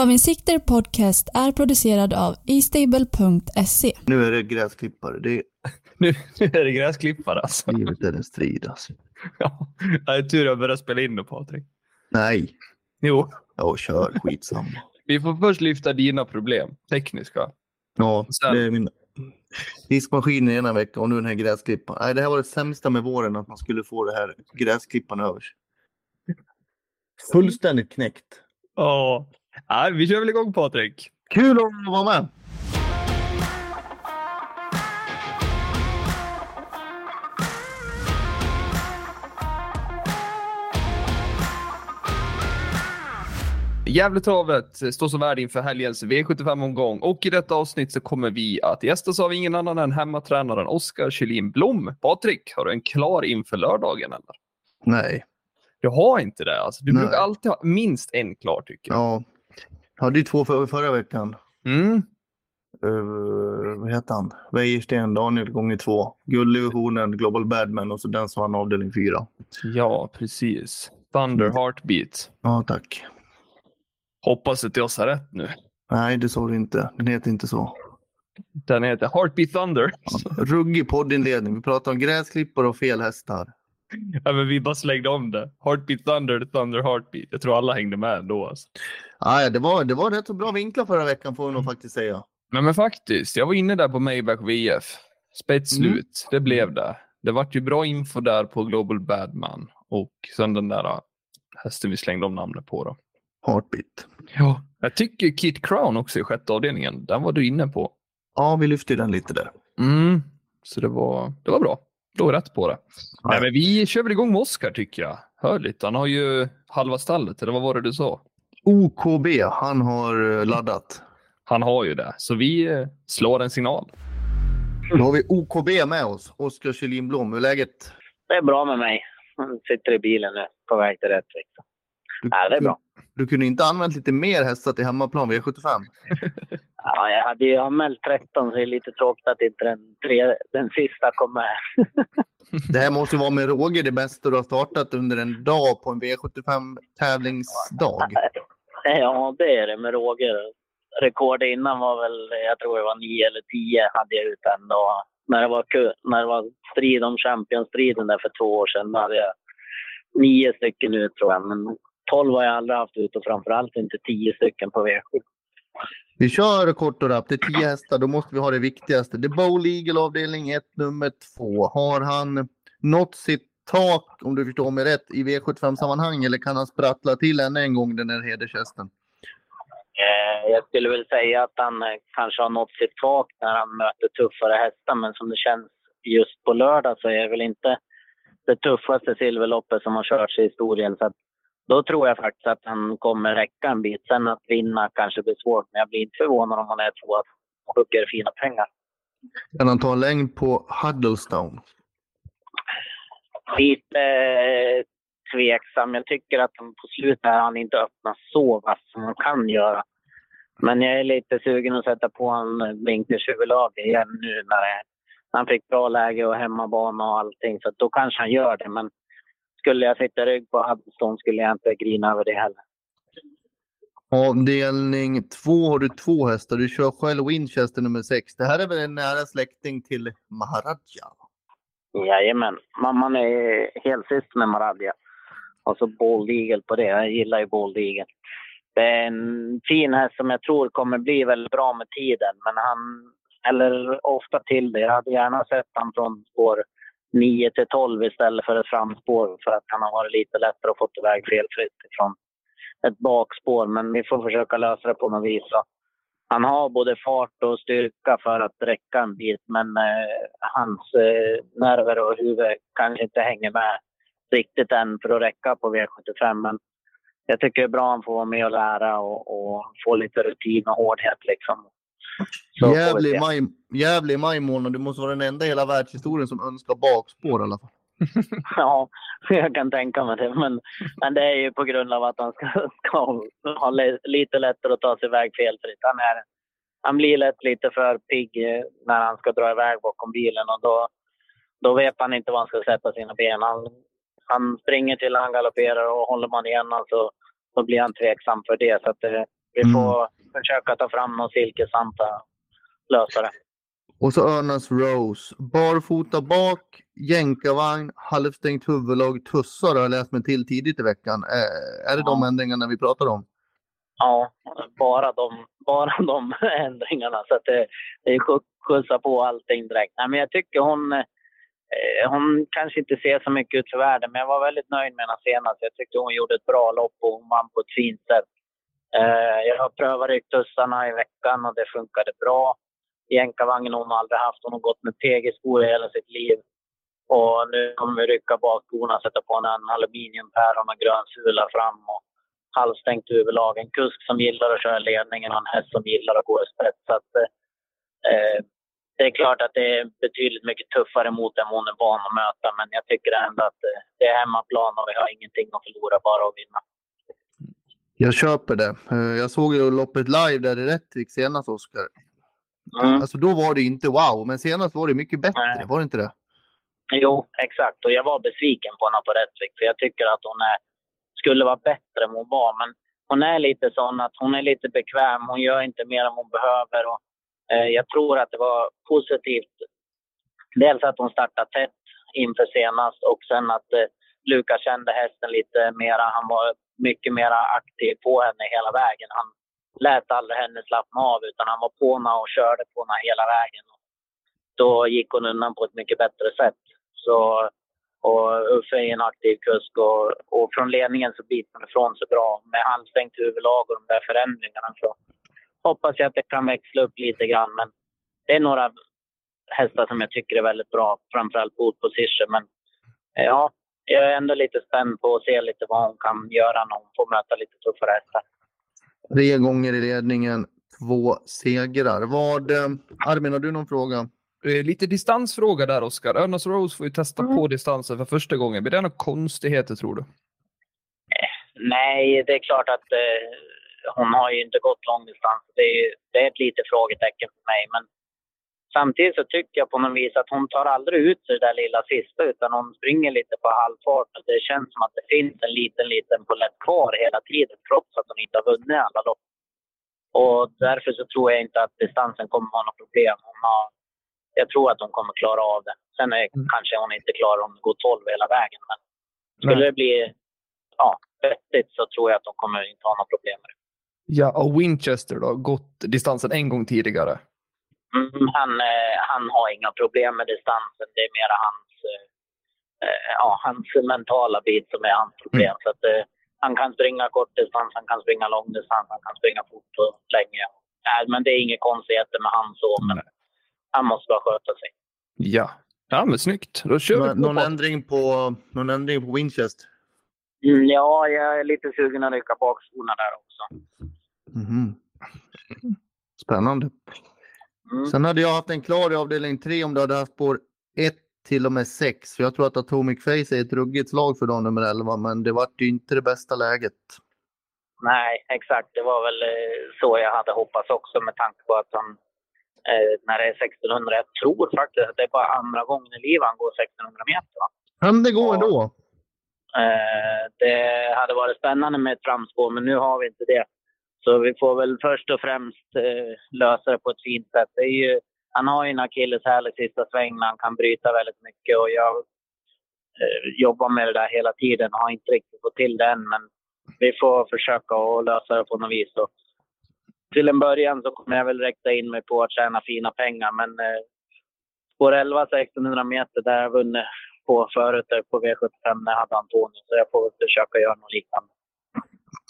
Travinsikter Podcast är producerad av eStable.se. Nu är det gräsklippare. Det är, Nu, nu är det gräsklippare alltså. livet är en strid alltså. Ja, det är tur jag började spela in nu Patrik. Nej, Jo, ja kör skitsamma. vi får först lyfta dina problem, tekniska. Ja, Sen- det är min diskmaskin ena veckan och nu den här gräsklipparen. Nej, det här var det sämsta med våren att man skulle få det här gräsklipparen över sig. Fullständigt knäckt. Ja, Nej, vi kör väl igång Patrik. Kul att vara med! Gävletravet står som värd inför helgens V75-omgång och i detta avsnitt så kommer vi att gästas av ingen annan än hemmatränaren Oskar Kjellin Blom. Patrik, har du en klar inför lördagen eller? Nej, Du har inte det alltså. Du Nej. brukar alltid ha minst en klar tycker jag. ja. Hade ju två för, förra veckan. Mm. Uh, vad heter han? Wäjersten, Daniel gånger två. Gulddivisionen, Global Badman och så den som vann avdelning fyra. Ja, precis. Thunder Heartbeat. Ja, tack. Hoppas att jag sa rätt nu. Nej, det sa du inte. Den heter inte så. Den heter Heartbeat Thunder. Ruggig poddinledning. Vi pratar om gräsklippare och fel hästar. Ja, men vi bara slängde om det. Heartbeat Thunder, Thunder Heartbeat. Jag tror alla hängde med då. Alltså. Ah, ja, det, var, det var rätt så bra vinklar förra veckan får vi nog faktiskt säga. Men, men faktiskt, jag var inne där på Maybach VF. Spetsslut, det blev det. Det vart ju bra info där på Global Badman och sen den där äh, hästen vi slängde om namnet på. Då. Heartbeat. Ja. Jag tycker Kit Crown också i sjätte avdelningen. Den var du inne på. Ja, vi lyfte den lite där. Mm. Så det var, det var bra. Var rätt på det. Nej, men vi kör väl igång med Oscar tycker jag. Hör lite. Han har ju halva stallet, eller vad var det du sa? OKB, han har eh, laddat. Han har ju det. Så vi eh, slår en signal. Då har vi OKB med oss. Oskar Kjellin Blom, hur är läget? Det är bra med mig. Jag sitter i bilen nu på väg till Rättvik. Du, Ja, det är bra. Du kunde inte använt lite mer hästar till hemmaplan V75? Ja, jag hade ju anmält 13 så det är lite tråkigt att inte den, tre, den sista kom med. Det här måste vara med råge det bästa du har startat under en dag på en V75 tävlingsdag. ja, det är det med Roger. Rekord innan var väl, jag tror det var 9 eller 10 hade jag ut en dag. När det var, när det var strid om Champions-striden där för två år sedan, då hade jag nio stycken ut tror jag. Men 12 har jag aldrig haft ut och framförallt inte 10 stycken på V7. Vi kör kort och rappt. Det är tio hästar. Då måste vi ha det viktigaste. Det är Bowl Eagle avdelning 1, nummer 2. Har han nått sitt tak, om du förstår mig rätt, i V75-sammanhang eller kan han sprattla till ännu en gång den här hedershästen? Eh, Jag skulle väl säga att han eh, kanske har nått sitt tak när han möter tuffare hästar, men som det känns just på lördag så är det väl inte det tuffaste silverloppet som har körts i historien. Så då tror jag faktiskt att han kommer räcka en bit. Sen att vinna kanske blir svårt, men jag blir inte förvånad om han är två och hugger fina pengar. Kan han ta en längd på Huddlestone? Lite eh, tveksam. Jag tycker att på slutet har han inte öppnat så vass som han kan göra. Men jag är lite sugen att sätta på en blinkers huvudlag igen nu när det, han fick bra läge och hemmabana och allting. Så då kanske han gör det. Men skulle jag sitta rygg på Huddlestone skulle jag inte grina över det heller. Avdelning 2 har du två hästar. Du kör själv Winchester nummer 6. Det här är väl en nära släkting till Maharaja? Jajamän. Mamman är helsyster med Maradja. Och så Bold Eagle på det. Jag gillar ju Bold Eagle. Det är en fin häst som jag tror kommer bli väldigt bra med tiden. Men han, eller ofta till det. Jag hade gärna sett han från spår 9 till 12 istället för ett framspår. För att han har varit lite lättare att få iväg felfritt ifrån ett bakspår. Men vi får försöka lösa det på något vis. Så han har både fart och styrka för att räcka en bit, men eh, hans eh, nerver och huvud kanske inte hänger med riktigt än för att räcka på V75. Men jag tycker det är bra att han får vara med och lära och, och få lite rutin och hårdhet. Liksom. Så Gävle i maj, månad. Du måste vara den enda i hela världshistorien som önskar bakspår i alla fall. Ja, jag kan tänka mig det. Men, men det är ju på grund av att han ska, ska ha lite lättare att ta sig iväg felfritt. Han, är, han blir lätt lite för pigg eh, när han ska dra iväg bakom bilen och då, då vet han inte var han ska sätta sina ben. Han, han springer till han galopperar och håller man igen han så, så blir han tveksam för det. Så att det, Vi Mm. får försöka ta fram några silkesvanta lösare. Och så Örnas Rose. Barfota bak, jänkarvagn, halvstängt huvudlag, tussar har jag läst mig till tidigt i veckan. Är det de Ja. ändringarna vi pratar om? Ja, bara de, bara de ändringarna. Så att det, det skjuts- skjutsar på allting direkt. Nej, men jag tycker hon, eh, hon kanske inte ser så mycket ut för världen, men jag var väldigt nöjd med henne senast. Jag tyckte hon gjorde ett bra lopp och hon vann på ett fint sätt. Eh, jag har prövat ryggtussarna i veckan och det funkade bra. Jänkarvagnen hon har aldrig haft. Hon har gått med PG-skor i hela sitt liv. Och nu kommer vi rycka bakskorna, sätta på en aluminiumpäron och grön sula fram och halvstängt huvudlag. En kusk som gillar att köra ledningen och en häst som gillar att gå i spets. Så att, eh, det är klart att det är betydligt mycket tuffare mot än hon är van att möta. Men jag tycker ändå att eh, det är hemmaplan och vi har ingenting att förlora, bara att vinna. Jag köper det. Eh, jag såg ju loppet live där i Rättvik senast, Oskar. Mm. Alltså då var det inte wow, men senast var det mycket bättre. Nej. Var det inte det? Jo, exakt. Och jag var besviken på henne på Rättvik. För jag tycker att hon är, skulle vara bättre än hon var. Men hon är lite sån att hon är lite bekväm. Hon gör inte mer än hon behöver. Och, eh, jag tror att det var positivt. Dels att hon startade tätt inför senast och sen att eh, Lukas kände hästen lite mera. Han var mycket mer aktiv på henne hela vägen. Han lät aldrig henne slappna av utan han var på henne och körde på henne hela vägen. Då gick hon undan på ett mycket bättre sätt. Så, och Uffe är en aktiv kusk och, och från ledningen så biter hon ifrån sig bra. Med halvstängt huvudlag och de där förändringarna så hoppas jag att det kan växla upp lite grann. Men det är några hästar som jag tycker är väldigt bra, framförallt boot position. Men eh, ja, jag är ändå lite spänd på att se lite vad hon kan göra när hon får möta lite tuffare hästar. Tre gånger i ledningen, två segrar. Vad, eh, Armin, har du någon fråga? Eh, Lite distansfråga där, Oskar. Örnas Rose får ju testa Mm. på distansen för första gången. Blir det några konstigheter, tror du? Nej, det är klart att eh, hon har ju inte gått långdistans. Det är, det är ett litet frågetecken för mig. Men samtidigt så tycker jag på något vis att hon tar aldrig ut det där lilla sista utan hon springer lite på halvfart. Det känns som att det finns en liten, liten polett kvar hela tiden trots att hon inte har vunnit alla lopp. Och därför så tror jag inte att distansen kommer vara något problem. Hon har, jag tror att hon kommer klara av det. Sen är, Mm. kanske hon inte klarar om det går 12 hela vägen. Men skulle det bli ja, vettigt så tror jag att de kommer inte ha några problem med det. Ja, och Winchester då? Gått distansen en gång tidigare. Mm, han, eh, han har inga problem med distansen. Det är mera hans, eh, eh, ja, hans mentala bit som är hans problem. Så att, eh, han kan springa kortdistans, han kan springa långdistans, han kan springa fort och länge. Nej, men det är inga konstigheter med han så, men Nej. han måste bara sköta sig. Ja. Ja, men snyggt. Då kör vi Nå- på. någon, ändring på, någon ändring på Winchester? Mm, ja, jag är lite sugen att rycka bak skorna där också. Mhm. Spännande. Mm. Sen hade jag haft en klar i avdelning 3 om du hade haft spår 1 till och med 6. För jag tror att Atomic Face är ett ruggigt slag för dag nummer 11, men det vart ju inte det bästa läget. Nej, exakt. Det var väl eh, så jag hade hoppats också med tanke på att han, eh, när det är 1600, jag tror faktiskt att det är bara andra gången i livet han går 1600 meter. Va? Kan det gå Ja. ändå? Eh, det hade varit spännande med ett framspår, men nu har vi inte det. Så vi får väl först och främst eh, lösa det på ett fint sätt. Det är ju, han har ju en akilleshäl i sista svängen, han kan bryta väldigt mycket och jag eh, jobbar med det där hela tiden och har inte riktigt fått till det än. Men vi får försöka att lösa det på något vis. Och till en början så kommer jag väl räkna in mig på att tjäna fina pengar, men eh, spår 11 1600 meter, där har jag vunnit på förut på V75 när jag hade Antonio. Så jag får väl försöka göra något liknande.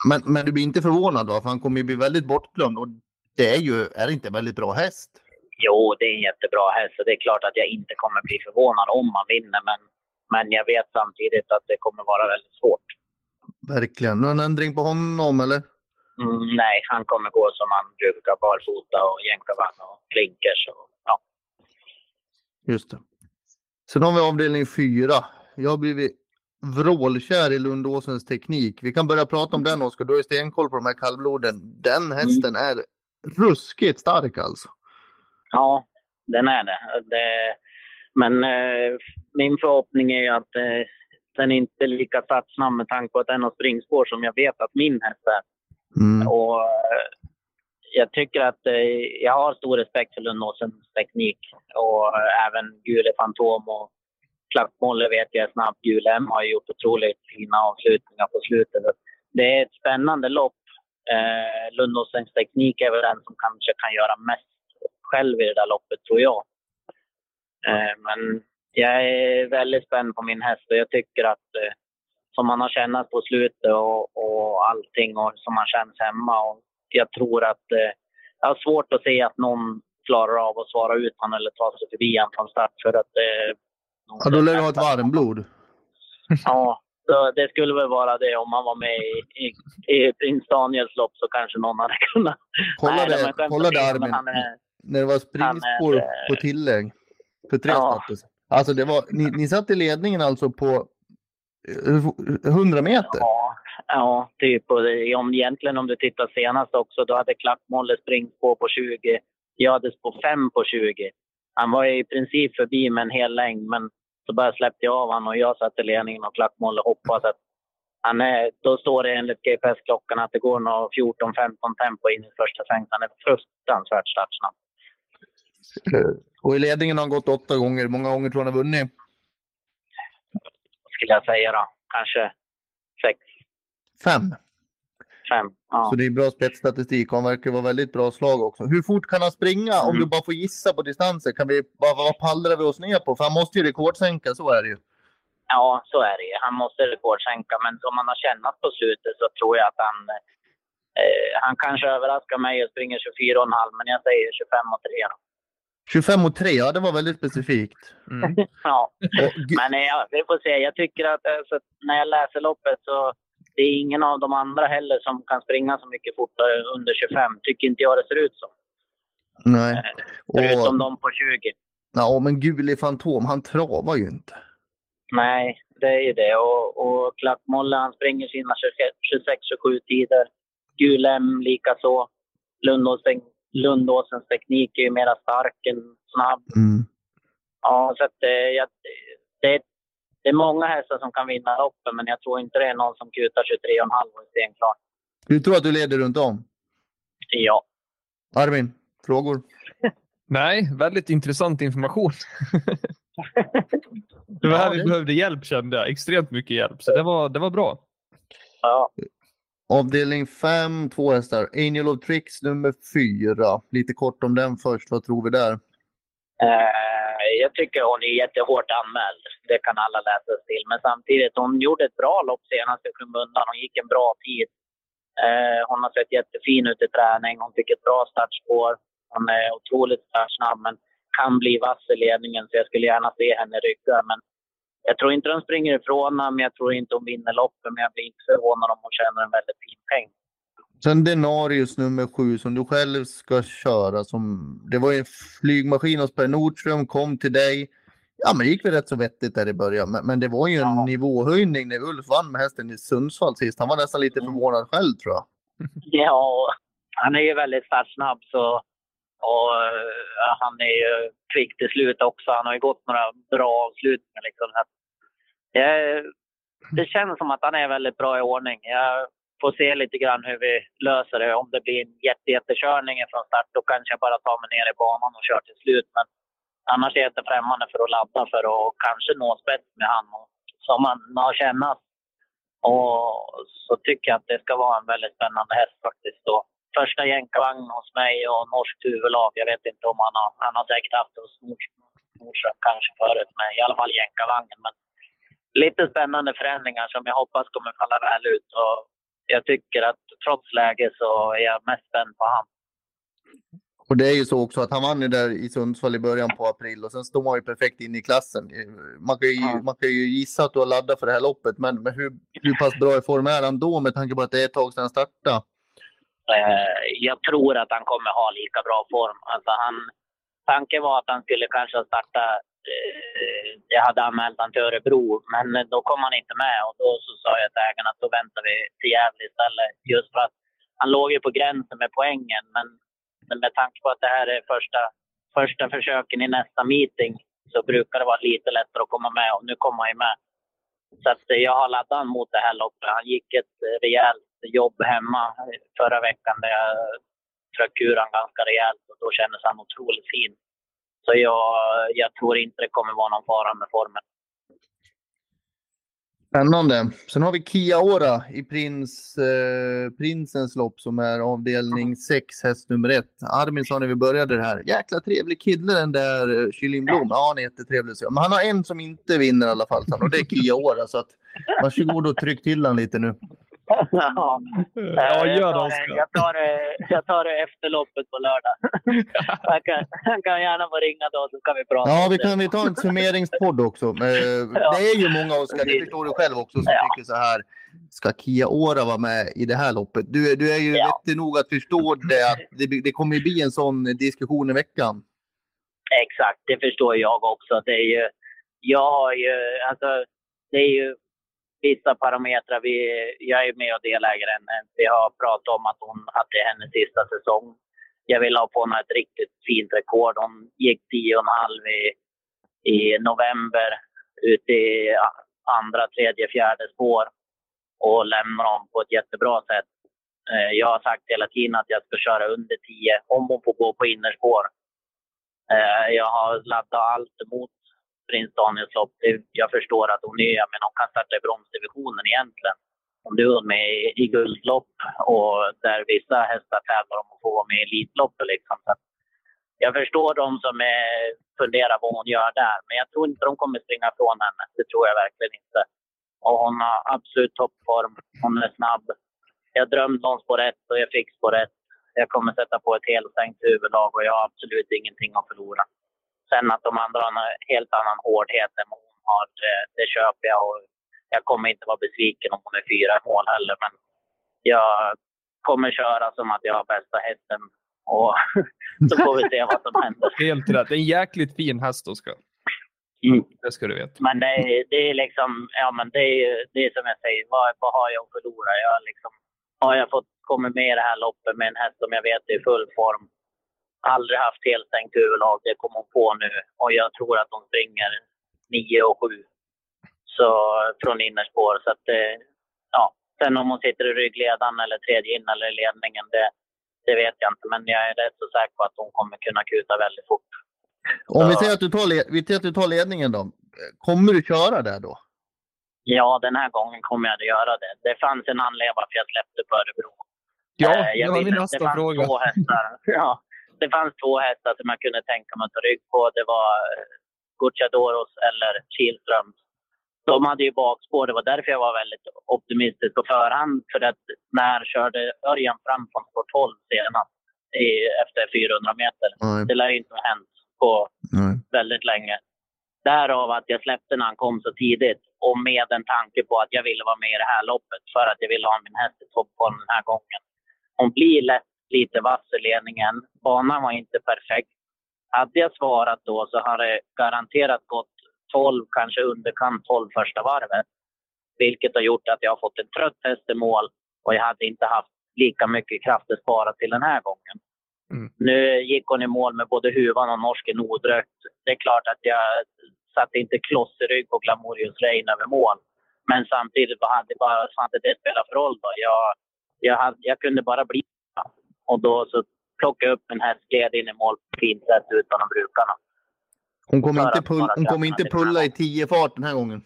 Men, men du blir inte förvånad då? För han kommer ju bli väldigt bortglömd. Och det är ju, är det inte en väldigt bra häst? Jo, det är en jättebra häst så det är klart att jag inte kommer bli förvånad om han vinner. Men, men jag vet samtidigt att det kommer vara väldigt svårt. Verkligen. Någon ändring på honom eller? Mm, nej, han kommer gå som han brukar, barfota och jänkarvagn och klinkers. Och, ja. Just det. Sen har vi avdelning 4. Jag har blivit vrålkär i Lundåsens teknik. Vi kan börja prata om den Oskar. Du har ju stenkoll på de här kallbloden. Den hästen är ruskigt stark alltså. ja, den är det. det men eh, min förhoppning är ju att eh, den inte är lika startsnabb med tanke på att den har springspår som jag vet att min häst är. Mm. Och eh, jag tycker att eh, jag har stor respekt för Lundåsens teknik och eh, även Gule Fantom och Klappmolle vet jag är snabb. har M har gjort otroligt fina avslutningar på slutet. Det är ett spännande lopp. Eh, Lundåsens teknik är väl den som kanske kan göra mest själv i det där loppet, tror jag. Eh, men jag är väldigt spänd på min häst och jag tycker att eh, som man har kännat på slutet och, och allting och som man känns hemma. Och jag tror att eh, jag har svårt att se att någon klarar av att svara ut honom eller ta sig förbi honom från start för att eh, Ja, då lär du ha ett varmblod. Ja, det skulle väl vara det om man var med i, i, i Prins Daniels lopp så kanske någon hade kunnat... Kolla Nej, skämt kolla men Armin. han är- När det var springspår Han är, på tillägg. För tre Ja. Alltså det var, ni, ni satt i ledningen alltså på eh, 100 meter? Ja, ja, typ. Och det, om, egentligen om du tittar senast också, då hade Klackmolle springspår på 20. Jag hade på 5 på 20. Han var i princip förbi med en hel längd, men så bara släppte jag av honom och jag satt i ledningen och Klackmolle hoppas att han är, då står det enligt GPS-klockan att det går nog 14-15 tempo in i första sväng. Han är fruktansvärt startsnabb. Eh, Och i ledningen har han gått åtta gånger. Hur många gånger tror han har vunnit? skulle jag säga då. Kanske sex, Fem. Fem. Ja. Så det är bra spetsstatistik han verkar vara väldigt bra slag också. Hur fort kan han springa? Om Mm. du bara får gissa på distanser, kan vi, vad, vad pallrar vi oss ner på? För han måste ju rekordsänka, så är det ju. ja, så är det ju. Han måste rekordsänka, men som man har kännat på slutet så tror jag att han... Eh, han kanske överraskar mig och springer 24,5, men jag säger 25 och 3 då. 25 och 3, ja det var väldigt specifikt. Mm. Ja, men ja, vi får se. Jag tycker att alltså, när jag läser loppet så det är ingen av de andra heller som kan springa så mycket fortare under 25. Tycker inte jag det ser ut som. nej. Förutom Och, de på 20. ja, men Guli Fantom, han travar ju inte. Nej, det är ju det. Och, och Klackmolle han springer sina 26-27 tider. Gulem likaså. Lundåsen, Lundåsens teknik är ju mera stark än snabb. Mm. Ja, så att, eh, jag, det, är- det är många hästar som kan vinna loppet, men jag tror inte det är någon som kutar 23,5 och är stenklar. Du tror att du leder runt om? Ja. Armin, frågor? Nej, väldigt intressant information. det var Ja, här vi det- behövde hjälp kände jag. Extremt mycket hjälp. Så det var, det var bra. ja. Avdelning 5, två hästar. Angel of Tricks nummer 4. Lite kort om den först, vad tror vi där? Eh, jag tycker hon är jättehårt anmäld. Det kan alla läsa sig till. Men samtidigt, hon gjorde ett bra lopp senast i skymundan. Hon gick en bra tid. Eh, hon har sett jättefin ut i träning. Hon fick ett bra startspår. Hon är otroligt snabb men kan bli vass i ledningen. Så jag skulle gärna se henne rygga. Men jag tror inte de springer ifrån henne, men jag tror inte hon vinner loppet. Men jag blir inte förvånad om hon tjänar en väldigt fin peng. Sen Denarius nummer 7 som du själv ska köra. Som, det var ju en flygmaskin hos Per Nordström, kom till dig. Ja, men det gick väl rätt så vettigt där i början. Men, men det var ju en Ja. nivåhöjning när Ulf vann med hästen i Sundsvall sist. Han var nästan lite Mm. förvånad själv tror jag. Ja, han är ju väldigt startsnabb så, och eh, han är ju kvick till slut också. Han har ju gått några bra avslutningar. Liksom. Eh, det känns som att han är väldigt bra i ordning. Jag får se lite grann hur vi löser det. Om det blir en jätte, jättekörning från start, då kanske jag bara tar mig ner i banan och kör till slut. Men annars är jag inte främmande för att ladda för att kanske nå spets med han. Som man har kännat och så tycker jag att det ska vara en väldigt spännande häst faktiskt. Då. Första jänkarvagn hos mig och norskt huvudlag. Jag vet inte om han har, han har säkert haft det hos Nordström kanske förut, men i alla fall jänkarvagnen. Men lite spännande förändringar som jag hoppas kommer falla väl ut. Och jag tycker att trots läge så är jag mest spänd på han. Och det är ju så också att han vann ju där i Sundsvall i början på april och sen står man ju perfekt in i klassen. Man kan ju, Ja. man kan ju gissa att du har laddat för det här loppet, men, men hur, hur pass bra i form är han då med tanke på att det är ett tag sedan han startade? Eh, jag tror att han kommer ha lika bra form. Alltså han, tanken var att han skulle kanske. Eh, Eh, jag hade anmält honom till Örebro, men då kom han inte med. Och då så sa jag till ägarna att då väntar vi till Gävle istället. Just för att han låg ju på gränsen med poängen. Men, med tanke på att det här är första, första försöken i nästa meeting så brukar det vara lite lättare att komma med. Och nu kommer han ju med. Så att eh, jag har laddat honom mot det här loppet. Han gick ett eh, rejält jobb hemma förra veckan där jag tryckte ur honom ganska rejält och då kändes han otroligt fin. Så jag, jag tror inte det kommer vara någon fara med formen. Spännande. Sen har vi Kia-Ora i Prins, eh, Prinsens lopp som är avdelning 6, häst nummer 1. Armin sa när vi började det här, jäkla trevlig kille den där eh, Kylin Blom. Ja, han är jättetrevlig. Men han har en som inte vinner i alla fall och det är Kia-Ora. Så att, varsågod och tryck till han lite nu ja, Ja, jag, gör det, Oskar. jag, tar det, jag tar det efter loppet på lördag. Han kan, han kan gärna få ringa då så kan vi prata Ja, vi kan vi ta en summeringspodd också. Eh, Det är ju många, Oskar, det förstår du själv också, som Ja. tycker så här. Ska Kia-Ora vara med i det här loppet? Du, är- du är ju Ja. vettig nog att förstå det, att det, det kommer ju bli en sån diskussion i veckan. Exakt, det förstår jag också. Det är ju, jag har ju, alltså, det är ju vissa parametrar. Vi, jag är med och delägare henne. Vi har pratat om att, hon, att det är hennes sista säsong. Jag vill ha på henne ett riktigt fint rekord. Hon gick 10,5 i, i november ut i andra, tredje, fjärde spår och lämnar dem på ett jättebra sätt. Eh, jag har sagt hela tiden att jag ska köra under 10 om hon får gå på innerspår. Eh, jag har laddat allt emot Prins Daniels lopp. Jag förstår att hon är, men hon kan starta i bromsdivisionen egentligen. Om du är med i, guldlopp och där vissa hästar tävlar om att få vara med i Elitloppet. Liksom. Så jag förstår de som är, funderar vad hon gör där, men jag tror inte de kommer springa ifrån henne. Det tror jag verkligen inte. Och hon har absolut toppform. Hon är snabb. Jag drömde om spår rätt och jag fick spår rätt. Jag kommer sätta på ett helstängt huvudlag och jag har absolut ingenting att förlora. Sen att de andra har en helt annan hårdhet än vad hon har, det, det köper jag. Och jag kommer inte vara besviken om hon är fyra mål heller. Men jag kommer köra som att jag har bästa hästen. Och så får vi se vad som händer. Helt rätt. En jäkligt fin häst, Oskar. Mm. Det ska du veta. Men det, är- det är liksom, ja men det är, det är som jag säger, vad, vad har jag att förlora? Jag liksom, har jag fått komma med i det här loppet med en häst som jag vet är i full form. Aldrig haft helstängt huvudlag, det kommer hon på nu. Och jag tror att hon springer 9 och 7. Så från innerspår. Så att det, ja. Sen om hon sitter i ryggledaren eller tredje in eller ledningen, det, det vet jag inte. Men jag är rätt så säker på att hon kommer kunna kuta väldigt fort. Om vi säger att du tar, vi säger att du tar ledningen då. Kommer du köra där då? Ja, den här gången kommer jag att göra det. Det fanns en anledning varför jag släppte på Örebro. Ja, Eh, det jag var ville- min det nästa fråga. Två hästar. Ja, det fanns två hästar som jag kunde tänka mig att ta rygg på. Det var eh, Gucciadoros eller Kihlström. De hade ju bakspår. Det var därför jag var väldigt optimistisk på förhand. För att när körde Örjan fram från spår 12 senast i, efter 400 meter. Nej. Det lär ju inte ha hänt på Nej. väldigt länge. Därav att jag släppte när han kom så tidigt och med en tanke på att jag ville vara med i det här loppet för att jag ville ha min häst i toppform den här gången. Hon blir lätt lite vass i ledningen. Banan var inte perfekt. Hade jag svarat då så hade det garanterat gått 12, kanske underkant 12 första varvet. Vilket har gjort att jag har fått en trött häst i mål och jag hade inte haft lika mycket krafter sparat till den här gången. Mm. Nu gick hon i mål med både huvan och norsken odrökt. Det är klart att jag satte inte kloss i rygg på Glamorious Rain över mål. Men samtidigt, vad hade, vad hade det spelat för roll då? Jag, jag, hade, jag kunde bara bli och då så plockade jag upp en hästgled in i mål fint sätt utan att bruka den. Hon kommer inte, pull, hon kommer inte pulla i 10 fart den här gången.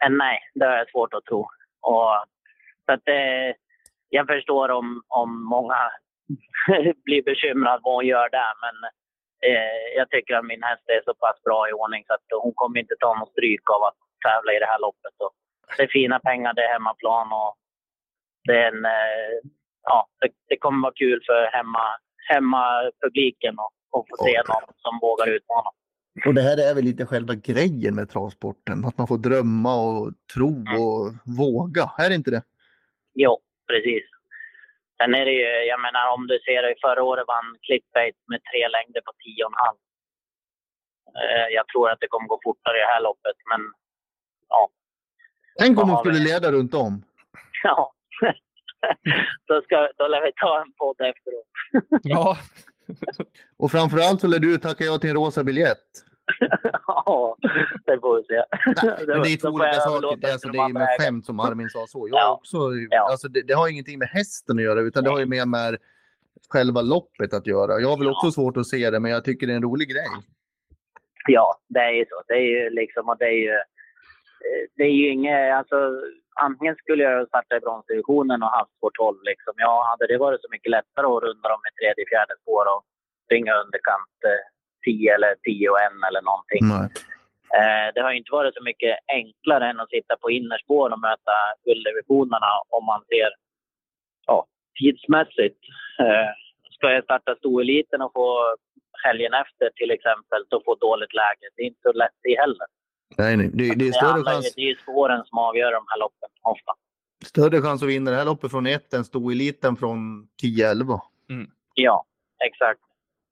Men nej, det har jag svårt att tro. Och, så att, eh, jag förstår om, om många blir bekymrade vad hon gör där. Men eh, jag tycker att min häst är så pass bra i ordning så att hon kommer inte ta någon stryk av att tävla i det här loppet. Och det är fina pengar, det är hemmaplan och det, är en, eh, ja, det, det kommer vara kul för hemma, hemmapubliken att och få se någon som vågar utmana. Och det här är väl lite själva grejen med travsporten. Att man får drömma och tro Mm. och våga. Är det inte det? Jo, precis. Sen är det ju, jag menar om du ser det, förra året vann Clickbait med tre längder på 10,5. Eh, Jag tror att det kommer gå fortare i det här loppet, men ja. Tänk om hon skulle leda runt om. ja. då, ska, då lär vi ta en podd efteråt. Ja, Och framförallt så lär du tacka ja till en rosa biljett. ja, det får vi se. Nej, men det är två olika saker. Det, alltså, det är med skämt som Armin sa så. Jag ja. också, ja. alltså, det, det, har ingenting med hästen att göra, utan det har ju mer med själva loppet att göra. Jag har väl ja. också svårt att se det, men jag tycker det är en rolig grej. Ja, det är ju så. Det är ju liksom, och det är ju, eh, det är ju inget, alltså antingen skulle jag starta i bronsdivisionen och haft spår 12 liksom. Ja, hade det varit så mycket lättare att runda dem i tredje, fjärde spår och springa underkant eh, 10 eller 10 och 1 eller någonting. Eh, det har inte varit så mycket enklare än att sitta på innerspår och möta gulddivisionerna om man ser ja, tidsmässigt. Eh, ska jag starta stoeliten och få helgen efter till exempel och få dåligt läge, det är inte så lätt det heller. Nej, nej. Det, det är större det chans. Det är spåren som avgör de här loppen ofta. Större chans att vinna det här loppet från 1 än stoeliten från 10-11. Mm. Ja, exakt.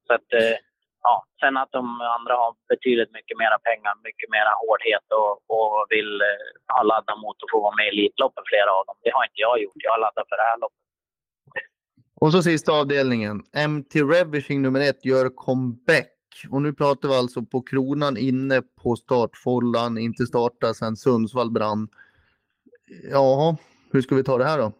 Så att, eh, ja. Sen att de andra har betydligt mycket mera pengar, mycket mera hårdhet och, och vill eh, ha laddat mot att få vara med i Elitloppen, flera av dem. Det har inte jag gjort. Jag har laddat för det här loppet. Och så sista avdelningen. MT Revishing nummer ett gör comeback. Och nu pratar vi alltså på kronan inne på startfållan, inte starta sen Sundsvall brann. Ja, hur ska vi ta det här då?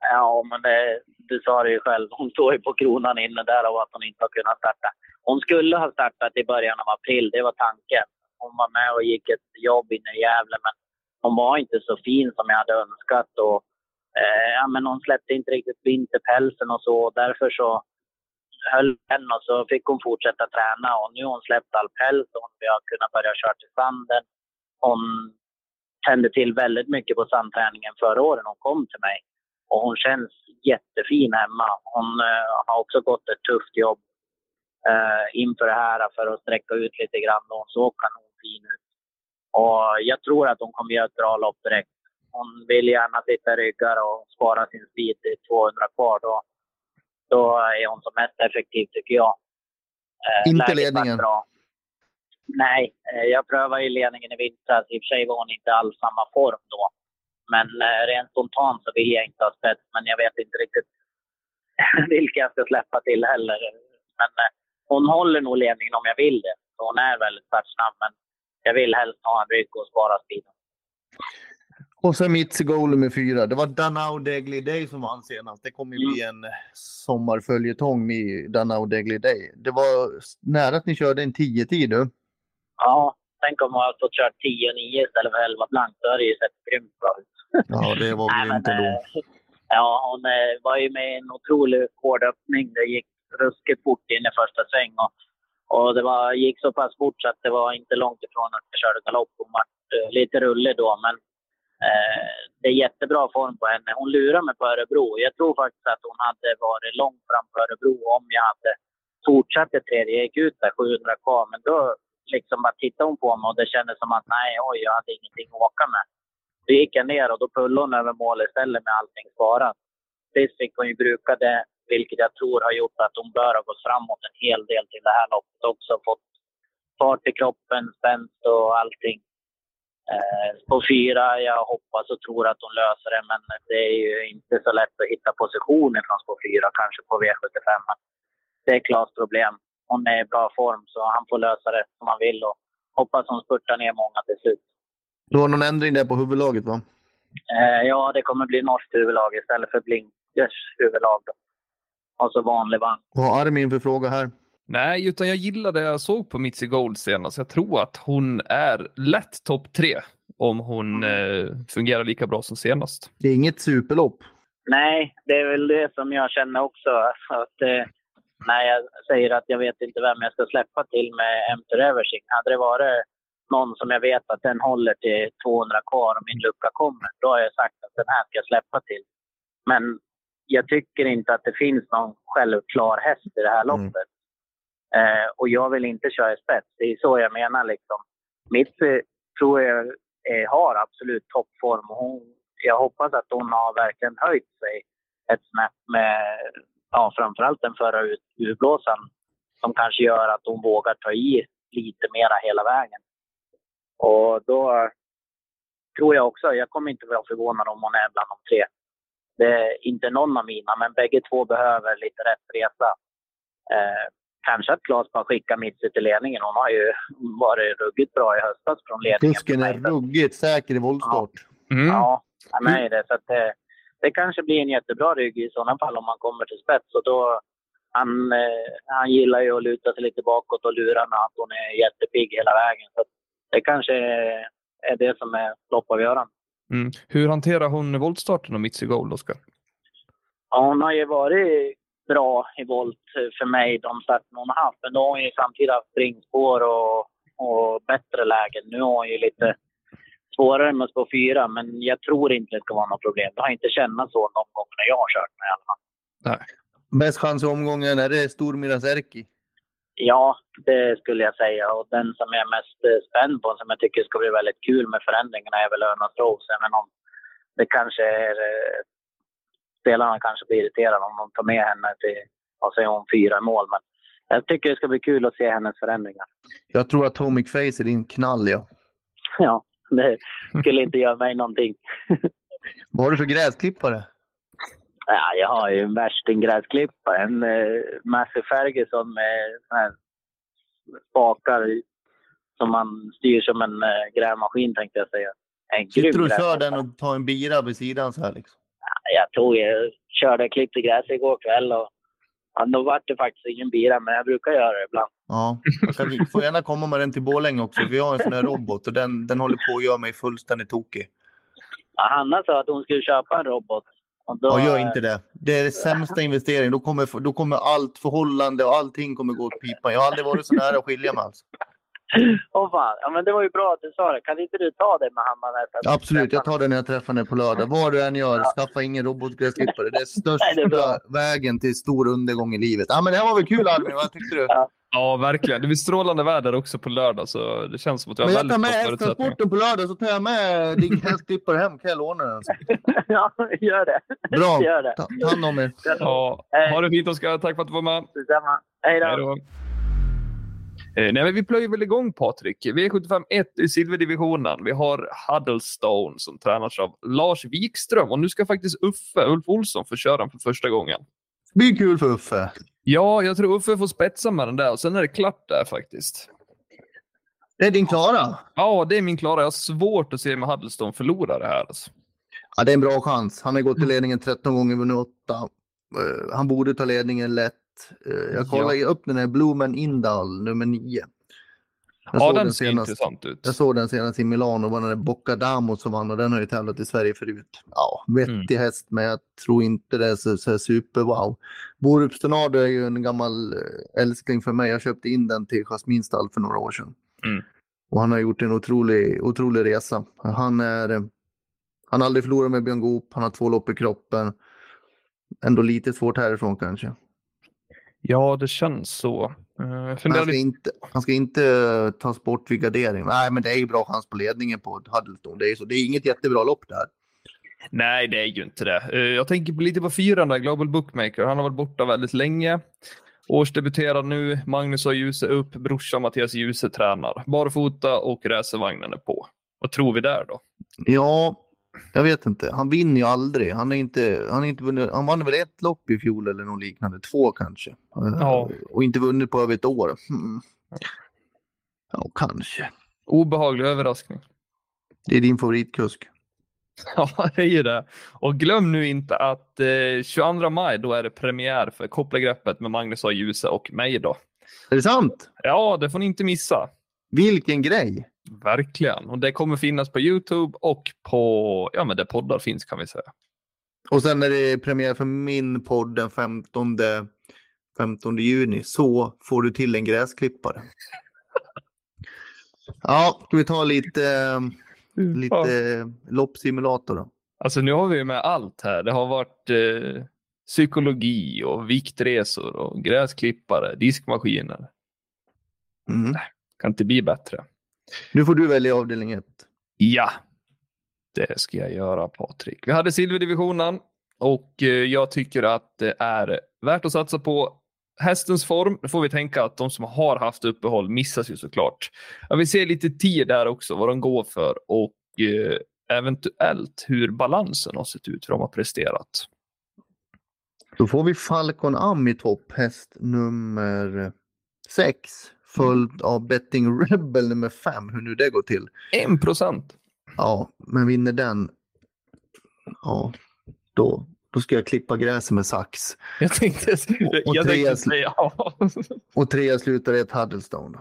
Ja, men det, du sa det ju själv. Hon står ju på kronan inne där och att hon inte har kunnat starta. Hon skulle ha startat i början av april, det var tanken. Hon var med och gick ett jobb inne i Gävle, men hon var inte så fin som jag hade önskat. Och, eh, ja, men hon släppte inte riktigt vinterpälsen och så. Därför så höll den och så fick hon fortsätta träna. Och nu har hon släppt all päls och vi har kunnat börja köra till sanden. Hon tände till väldigt mycket på sandträningen förra året när hon kom till mig. Och hon känns jättefin hemma. Hon uh, har också gått ett tufft jobb uh, inför det här för att sträcka ut lite grann. Och hon såg kanonfin ut. Och jag tror att hon kommer göra ett bra lopp direkt. Hon vill gärna sitta i ryggar och spara sin speed till 200 kvar. Då, då är hon som mest effektiv tycker jag. Uh, Inte ledningen? Bra. Nej, jag prövade ju ledningen i vintras. I och för sig var hon inte alls samma form då. Men eh, rent spontant så vill jag inte ha spets, men jag vet inte riktigt vilka jag ska släppa till heller. Men eh, hon håller nog ledningen om jag vill det. Så hon är väldigt startsnabb, men jag vill helst ha en rygg och spara speeden. Och sen mitt goal nummer fyra. Det var Danao Degli Day som vann senast. Det kommer ju mm. bli en sommarföljetong med Danao Degli Day. Det var nära att ni körde en 10-tid du. Ja, tänk om man hade fått köra 10-9 istället för 11 blankt. Då hade det ju sett grymt bra ut. Ja, det var grymt ändå. Eh, ja, hon eh, var ju med i en otroligt hård öppning. Det gick ruskigt fort in i första sväng. Och, och det var, gick så pass fort så att det var inte långt ifrån att jag körde galopp. Hon var eh, lite rullig då, men Eh, det är jättebra form på henne. Hon lurar mig på Örebro. Jag tror faktiskt att hon hade varit långt fram på Örebro om jag hade fortsatt det tredje. Jag gick ut där 700 kvar, men då liksom bara tittade hon på mig och det kändes som att nej, oj, jag hade ingenting att åka med. Då gick jag ner och då pullade hon över mål istället med allting sparat. Sist fick hon ju bruka det, vilket jag tror har gjort att hon bör ha gått framåt en hel del till det här loppet också. Fått fart i kroppen, spänst och allting. Eh, på fyra, jag hoppas och tror att hon löser det, men det är ju inte så lätt att hitta positioner från spår fyra, kanske på V75. Det är Klas problem. Hon är i bra form, så han får lösa det som han vill och hoppas hon spurtar ner många till slut. Du har någon ändring där på huvudlaget va? Eh, ja, det kommer bli norskt huvudlag istället för Blinkers huvudlag. Då. Och så vanlig vagn. Vad har Armin för fråga här? Nej, utan jag gillar det jag såg på Mitzi Gold senast. Jag tror att hon är lätt topp tre om hon eh, fungerar lika bra som senast. Det är inget superlopp. Nej, det är väl det som jag känner också. Att, eh, när jag säger att jag vet inte vem jag ska släppa till med MT Reversing. Hade det varit någon som jag vet att den håller till 200 kvar och min lucka kommer, då har jag sagt att den här ska jag släppa till. Men jag tycker inte att det finns någon självklar häst i det här mm. loppet. Mm. Eh, och jag vill inte köra i spets. Det är så jag menar liksom. Mitt eh, tror jag eh, har absolut toppform. Hon, jag hoppas att hon har verkligen höjt sig ett snäpp med ja, framförallt den förra urblåsan som kanske gör att hon vågar ta i lite mera hela vägen. Och då tror jag också, jag kommer inte vara förvånad om hon är bland de tre. Det är inte någon av mina, men bägge två behöver lite rätt resa. Eh, kanske att Claes bara skickar Mitzi till ledningen. Hon har ju varit ruggigt bra i höstas från ledningen. Kusken är ruggigt säker i voltstart. Mm. Ja, han är det. Så att det, det kanske blir en jättebra rygg i sådana fall om man kommer till spets. Och då, han, eh, han gillar ju att luta sig lite bakåt och lura med att hon är jättepigg hela vägen. Så att det kanske är det som är loppavgörande. Mm. Hur hanterar hon voltstarten och Mitzi Gold, Oskar? Ja, hon har ju varit bra i volt för mig de starterna hon har haft. Men då har hon ju samtidigt haft springspår och, och bättre lägen. Nu har hon ju lite svårare med spår fyra, men jag tror inte det ska vara något problem. Jag har inte känt så någon gång när jag har kört med i alla fall. Nej. Bäst chans i omgången, är det Stormiras Erki? Ja, det skulle jag säga. Och den som jag är mest eh, spänd på, som jag tycker ska bli väldigt kul med förändringarna, är väl Örnas Rose. Även om det kanske är... eh, Spelarna kanske blir irriterade om de tar med henne till, vad säger hon, fyra mål. Men jag tycker det ska bli kul att se hennes förändringar. Jag tror att Tomic Face är din knall, ja. Ja, det skulle inte göra mig någonting. Vad har du för gräsklippare? Ja, jag har ju en värstinggräsklippare. En eh, Massey Ferguson med här spakar som man styr som en eh, grävmaskin tänkte jag säga. En Sitter du och kör den och tar en bira vid sidan så här liksom? Jag tog, jag körde klippte gräs igår kväll och ja, då vart det faktiskt ingen bira, men jag brukar göra det ibland. Ja. Kan, får gärna komma med den till Borlänge också. Vi har en sån här robot och den, den håller på att göra mig fullständigt tokig. Ja, Hanna sa att hon skulle köpa en robot. Och då, Ja, gör inte det. Det är det sämsta investeringen. Då kommer, då kommer allt förhållande och allting kommer gå åt pipan. Jag har aldrig varit så nära att skilja mig alls. Åh fan, ja, men det var ju bra att du sa det. Kan inte du ta det med nästa- Absolut, jag tar det när jag träffar henne på lördag. Vad du än gör, skaffa ingen robotgräsklippare. Det är Nej, det är bra. största vägen till stor undergång i livet. Ja, men det här var väl kul Albin, vad tyckte du? Ja, verkligen. Det blir strålande väder också på lördag, så det känns som att vi har Men jag väldigt tar bra med förutsättningar. hästtransporten på lördag så tar jag med din gräsklippare hem. Kan jag låna den? ja, gör det. Bra. Gör det. Ta, ta hand om er. Ja, ha det fint Oskar. Tack för att du var med. Detsamma. Hej då. Hej då. Eh, nej, vi plöjer väl igång Patrik. V75 1 i silverdivisionen. Vi har Huddlestone som tränas av Lars Wikström och nu ska faktiskt Uffe, Ulf Olsson, få köra den för första gången. Det blir kul för Uffe. Ja, jag tror Uffe får spetsa med den där och sen är det klart där faktiskt. Det är din Klara. Ja, det är min klara. Jag har svårt att se med Huddlestone förlora det här. Alltså. Ja, det är en bra chans. Han har gått i ledningen 13 gånger, vunnit 8. han borde ta ledningen lätt. Eh, jag kollade upp den här Blumen Indal, nummer 9. Jag, Ja, den ser senast, intressant ut. jag såg den senast i Milano, var den Boccadamo som vann och den har ju tävlat i Sverige förut. Ja, vettig Mm. häst, men jag tror inte det är så, så här super wow. Borups Tornado är ju en gammal eh, älskling för mig. Jag köpte in den till Jasminstall för några år sedan. Mm. Och han har gjort en otrolig, otrolig resa. Han är eh, han har aldrig förlorat med Björn Goop. Han har två lopp i kroppen. Ändå lite svårt härifrån kanske. Ja, det känns så. Eh, han, ska lite- inte, han ska inte eh, tas bort vid gardering. Nej, men det är ju bra chans på ledningen på Huddlestone. Det är, så. det är inget jättebra lopp där. Nej, det är ju inte det. Eh, Jag tänker lite på fyran där, Global Bookmaker. Han har varit borta väldigt länge. Årsdebuterar nu. Magnus har Djuse upp. Brorsan Mattias Djuse tränar. Barfota och racervagnen är på. Vad tror vi där då? Ja, jag vet inte. Han vinner ju aldrig. Han, är inte, han, är inte vunnit, han vann väl ett lopp i fjol eller något liknande. Två kanske. Ja. Och inte vunnit på över ett år. Hmm. Ja, kanske. Obehaglig överraskning. Det är din favoritkusk. Ja, det är ju det. Och glöm nu inte att eh, 22 maj, då är det premiär för Koppla greppet med Magnus A. Djuse och mig då. Är det sant? Ja, det får ni inte missa. Vilken grej! Verkligen. Och det kommer finnas på Youtube och på, ja men där poddar finns kan vi säga. Och sen är det premiär för min podd den 15, 15 juni. Så får du till en gräsklippare. Ja, ska vi ta lite, lite loppsimulator då? Alltså nu har vi med allt här. Det har varit eh, psykologi och viktresor och gräsklippare, diskmaskiner. Mm. Kan inte bli bättre. Nu får du välja avdelning 1. Ja, det ska jag göra Patrik. Vi hade silverdivisionen och eh, jag tycker att det är värt att satsa på hästens form. Då får vi tänka att de som har haft uppehåll missas ju såklart. Jag vill se lite tid där också, vad de går för och eh, eventuellt hur balansen har sett ut, hur de har presterat. Då får vi Falcon Am i topp, häst nummer 6 följt av Betting Rebel nummer 5. Hur nu det går till. 1 procent. Ja, men vinner den. Ja, då, då ska jag klippa gräset med sax. Jag tänkte, och jag tre tänkte säga ja. Och trea slutar i ett Huddlestone.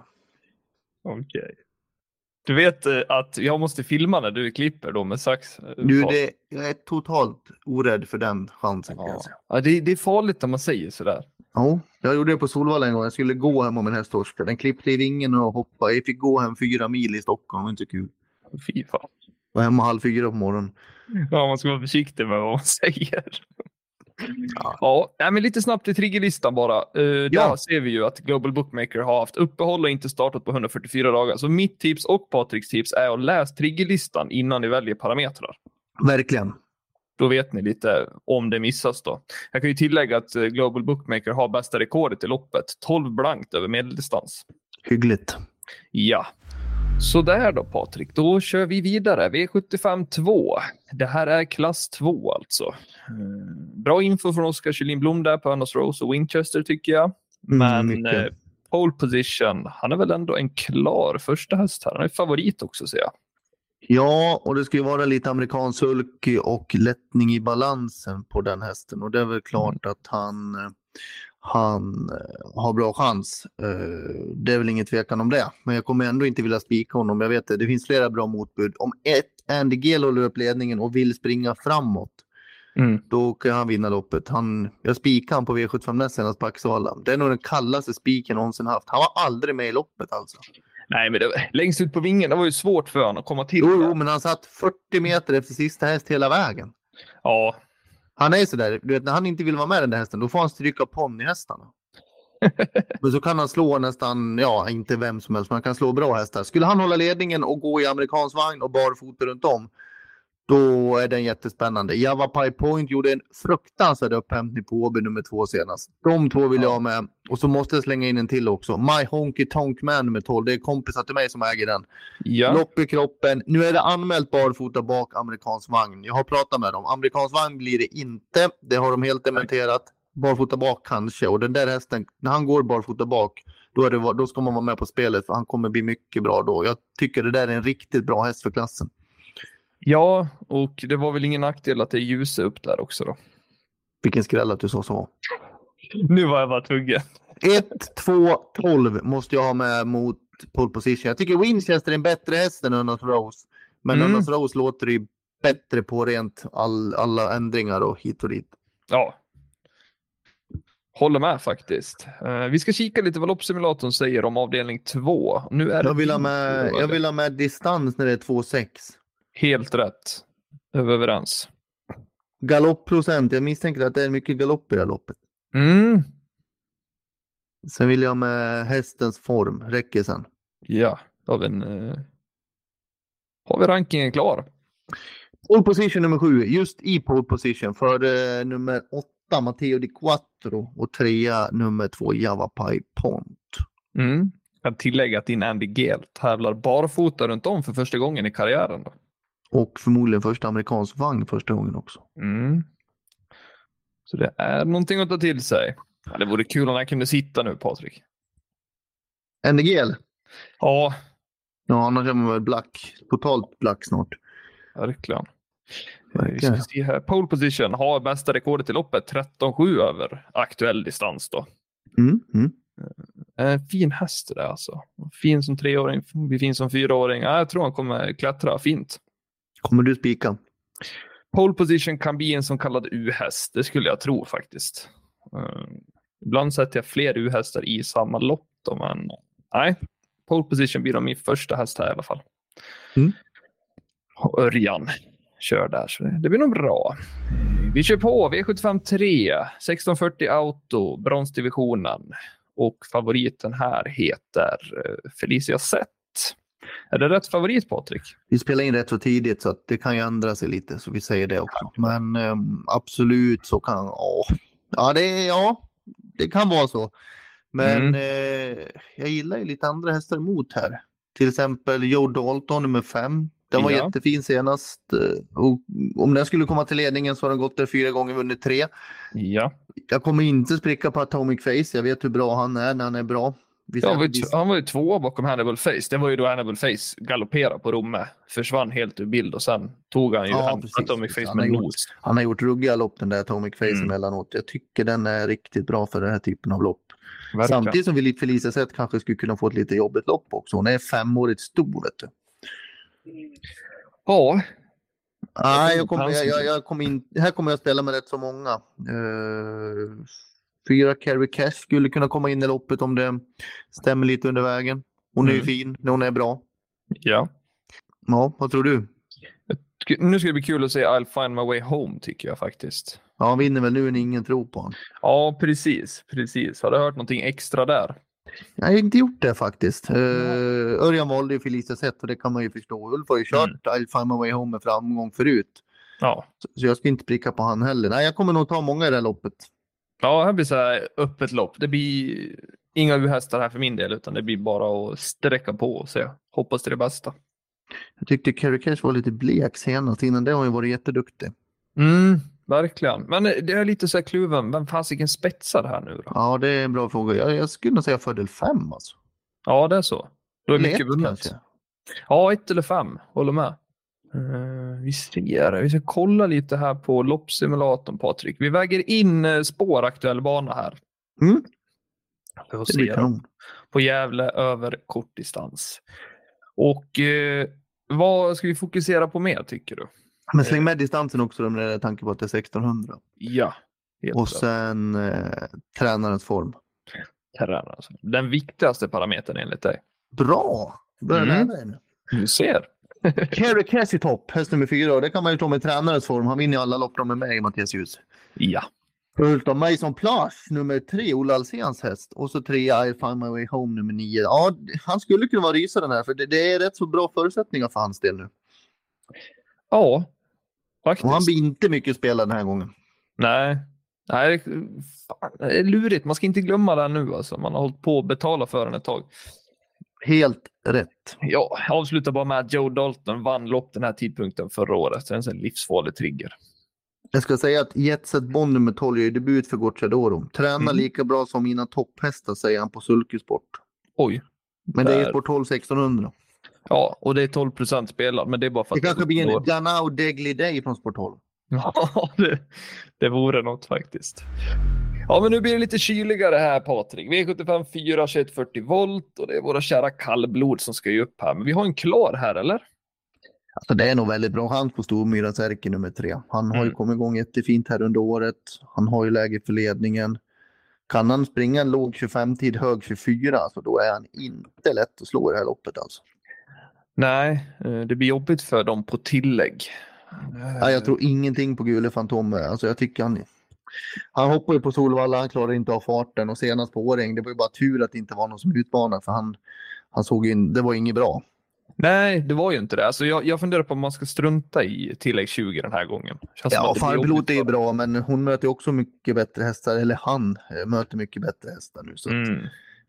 Okej. Du vet eh, att jag måste filma när du klipper då med sax. eh, Du, det, jag är totalt orädd för den chansen. Ja, ja det, det är farligt när man säger sådär. Ja, jag gjorde det på Solvalla en gång. Jag skulle gå hem om en häst torskade. Den klippte i ringen och hoppade. Jag fick gå hem fyra mil i Stockholm. Det var inte kul. Fy fan. Var hemma halv fyra på morgonen. Ja, man ska vara försiktig med vad man säger. Ja. Ja, men lite snabbt i triggerlistan bara. Uh, Ja. Där ser vi ju att Global Bookmaker har haft uppehåll och inte startat på 144 dagar. Så mitt tips och Patriks tips är att läs triggerlistan innan ni väljer parametrar. Verkligen. Då vet ni lite om det missas då. Jag kan ju tillägga att eh, Global Bookmaker har bästa rekordet i loppet. 12 blankt över medeldistans. Hyggligt. Ja. Så där då Patrik, då kör vi vidare. V75 2. Det här är klass 2 alltså. Mm, Bra info från Oskar Kjellin Blom där på Önas Rose och Winchester tycker jag. Men Mm, mycket. eh, pole position, han är väl ändå en klar första häst här. Han är favorit också ser jag. Ja, och det ska ju vara lite amerikansk sulky och lättning i balansen på den hästen. Och det är väl klart att han, han eh, har bra chans. Eh, Det är väl ingen tvekan om det. Men jag kommer ändå inte vilja spika honom. Jag vet det, det finns flera bra motbud. Om ett Andy Gill håller upp ledningen och vill springa framåt, då kan han vinna loppet. Han, jag spikade han på V75 näst senast på Axevalla. Det är nog den kallaste spiken någonsin haft. Han var aldrig med i loppet alltså. Nej, men det, längst ut på vingen, det var ju svårt för honom att komma till. Jo, jo, men han satt 40 meter efter sista häst hela vägen. Ja, Han är sådär, du vet när han inte vill vara med den där hästen, då får han stryka ponnyhästarna. men så kan han slå nästan, ja inte vem som helst, men han kan slå bra hästar. Skulle han hålla ledningen och gå i amerikansk vagn och barfota runt om, då är den jättespännande. Java Pie Point gjorde en fruktansvärd upphämtning på Åby nummer två senast. De två vill jag ha med. Och så måste jag slänga in en till också. My Honky Tonk Man nummer 12. Det är kompisar till mig som äger den. ja. Lopp i kroppen. Nu är det anmält barfota bak amerikansk vagn. Jag har pratat med dem. Amerikansk vagn blir det inte. Det har de helt dementerat. Barfota bak kanske. Och den där hästen, när han går barfota bak, då, det, då ska man vara med på spelet för han kommer bli mycket bra då. Jag tycker det där är en riktigt bra häst för klassen. Ja, och det var väl ingen nackdel att det är ljus upp där också då. Vilken skräll att du sa så. Nu var jag bara tvungen. 1, 2, 12 måste jag ha med mot pole position. Jag tycker Winchester är en bättre häst än Unners Rose. Men Mm. Unners Rose låter ju bättre på rent all, alla ändringar och hit och dit. Ja. Håller med faktiskt. Eh, vi ska kika lite vad loppsimulatorn säger om avdelning 2. Nu är det Jag vill, ha din med, fråga. jag vill ha med distans när det är 2,6. Helt rätt. Överens. Galoppprocent. Jag misstänker att det är mycket galopp i det här loppet. Mm. Sen vill jag med hästens form. Räcker sen. Ja, har vi, en, eh, har vi rankingen klar. Pole position nummer sju. Just i pole position för eh, nummer åtta Matteo Di Quattro och trea nummer två Java Pie Pont. Mm. Jag kan tillägga att din Andy Gale tävlar barfota runt om för första gången i karriären. Då. Och förmodligen första amerikansk vagn första gången också. Mm. Så det är någonting att ta till sig. Ja, det vore kul om jag kunde sitta nu, Patrik. NGL. Ja, Ja, annars är man väl black. Totalt black snart. verkligen. Vi ska se här. Pole position har bästa rekordet i loppet 13-7 över aktuell distans. Då. Mm, mm. Eh, fin häst det där alltså. Fin som treåring, fin som fyraåring. Ja, jag tror han kommer klättra fint. Kommer du spika? Pole position kan bli en så kallad U-häst. Det skulle jag tro faktiskt. Eh, ibland sätter jag fler U-hästar i samma lopp då, men nej. Pole position blir min första häst här i alla fall. Mm. Och Örjan kör där, så det, det blir nog bra. Vi kör på V75 3, 1640 Auto, bronsdivisionen. Och favoriten här heter eh, Felicia Zett. Är det rätt favorit Patrik? Vi spelar in rätt så tidigt så det kan ju ändra sig lite så vi säger det också. Men ehm, absolut så kan, ja, ja, det, ja, det kan vara så. Men Mm. eh, jag gillar ju lite andra hästar emot här. Till exempel Joe Dalton nummer fem. Den var Ja. jättefin senast. eh, Och om den skulle komma till ledningen så har den gått där fyra gånger vunnit tre. Ja. Jag kommer inte spricka på Atomic Face. Jag vet hur bra han är när han är bra. Han, var ju, han var ju tvåa bakom Hannibal Face. Det var ju då Hannibal Face galopperade på Romme. Försvann helt ur bild och sen tog han ju Ja, han, precis, Atomic. Face Han med gjort- nos. Han har gjort ruggiga lopp den där Atomic Face Mm. emellanåt. Jag tycker den är riktigt bra för den här typen av lopp. Verkligen. Samtidigt som vi lite Felicia sett kanske skulle kunna få ett lite jobbigt lopp också. Hon är femårigt stor vet du. Ja, Nej, jag kommer, jag, jag, jag kommer in, här kommer jag ställa med rätt så många. Uh, fyra Carrie Cash skulle kunna komma in i loppet om det stämmer lite under vägen. Hon är ju Mm. fin när hon är bra. ja. Ja, vad tror du? Nu ska det bli kul att se I'll find my way home tycker jag faktiskt. Ja, han vinner väl nu när ingen tror på honom. Ja, precis. precis. Har du hört någonting extra där? Jag har inte gjort det faktiskt. Uh, Örjan valde ju Felicia Sett och det kan man ju förstå. Ulf har ju kört Mm. I'll find my way home med framgång förut. Ja. Så, så jag ska inte pricka på han heller. Nej, jag kommer nog ta många i det här loppet. Ja, här blir så här öppet lopp. Det blir inga U-hästar här för min del, utan det blir bara att sträcka på och se. Hoppas till det bästa. Jag tyckte Carrie Cash var lite blek senast. Innan det har hon ju varit jätteduktig. Mm, verkligen. Men det är lite så här kluven. Vem fasiken spetsar här nu då? Ja, det är en bra fråga. Jag, jag skulle nog säga fördel 5 alltså. Ja, det är så. Då är mycket vunnet. Ja, ett eller fem. Håller med. Eh, vi ser. Vi ska kolla lite här på loppsimulatorn, Patrik. Vi väger in uh, spåraktuell bana här. Mm. Vi får Det se på Gävle över kortdistans. Och eh, vad ska vi fokusera på mer tycker du? Men släng med distansen också med tanke på att det är 1600. Ja, Och sen eh, tränarens form. Terrän, alltså. Den viktigaste parametern enligt dig. Bra! Börjar Mm. lära dig nu. Du ser. Carrie Cash i topp, häst nummer fyra. Och det kan man ju ta med tränarens form. Han vinner ju alla lopp de är med i, Mattias Ljus. Ja. Av Mason Plage, nummer tre, Ola Alséns häst. Och så tre, I find my way home, nummer nio. Ja, han skulle kunna vara rysaren här, för det, det är rätt så bra förutsättningar för hans del nu. Ja, faktiskt. Och han blir inte mycket spelad den här gången. Nej. Nej, fan, det är lurigt. Man ska inte glömma det nu. Alltså. Man har hållit på att betala för den ett tag. Helt rätt. Ja, jag avslutar bara med att Joe Dalton vann lopp den här tidpunkten förra året. Så det är en livsfarlig trigger. Jag ska säga att Jetset Bond nummer 12 gör debut för Gocciadoro. Tränar Mm. lika bra som mina topphästar, säger han på Sulkesport. Oj. Men det är Där. Sport 12 1600. Ja, och det är 12 procent spelad, men det är bara för Det att kanske blir en Danao Degli Day från Sport 12. Ja, det, det vore något faktiskt. Ja, men nu blir det lite kyligare här Patrik. V75 4 2140 volt och det är våra kära kallblod som ska ju upp här. Men vi har en klar här, eller? Alltså det är nog väldigt bra chans på Stormyra Särki nummer tre. Han har ju Mm. kommit igång jättefint här under året. Han har ju läge för ledningen. Kan han springa en låg 25-tid, hög 24, så då är han inte lätt att slå i det här loppet alltså. Nej, eh, det blir jobbigt för dem på tillägg. Ja, jag tror ingenting på Gule Fantomer. Alltså jag tycker han... Han hoppar ju på Solvalla, han klarar inte av farten och senast på Årjäng, det var ju bara tur att det inte var någon som utmanade för han, han såg in, det var inget bra. Nej, det var ju inte det. Alltså, jag, jag funderar på om man ska strunta i tillägg 20 den här gången. Känns Ja, att jobbigt är ju bra, men hon möter också mycket bättre hästar, eller han eh, möter mycket bättre hästar nu. Så att, Mm.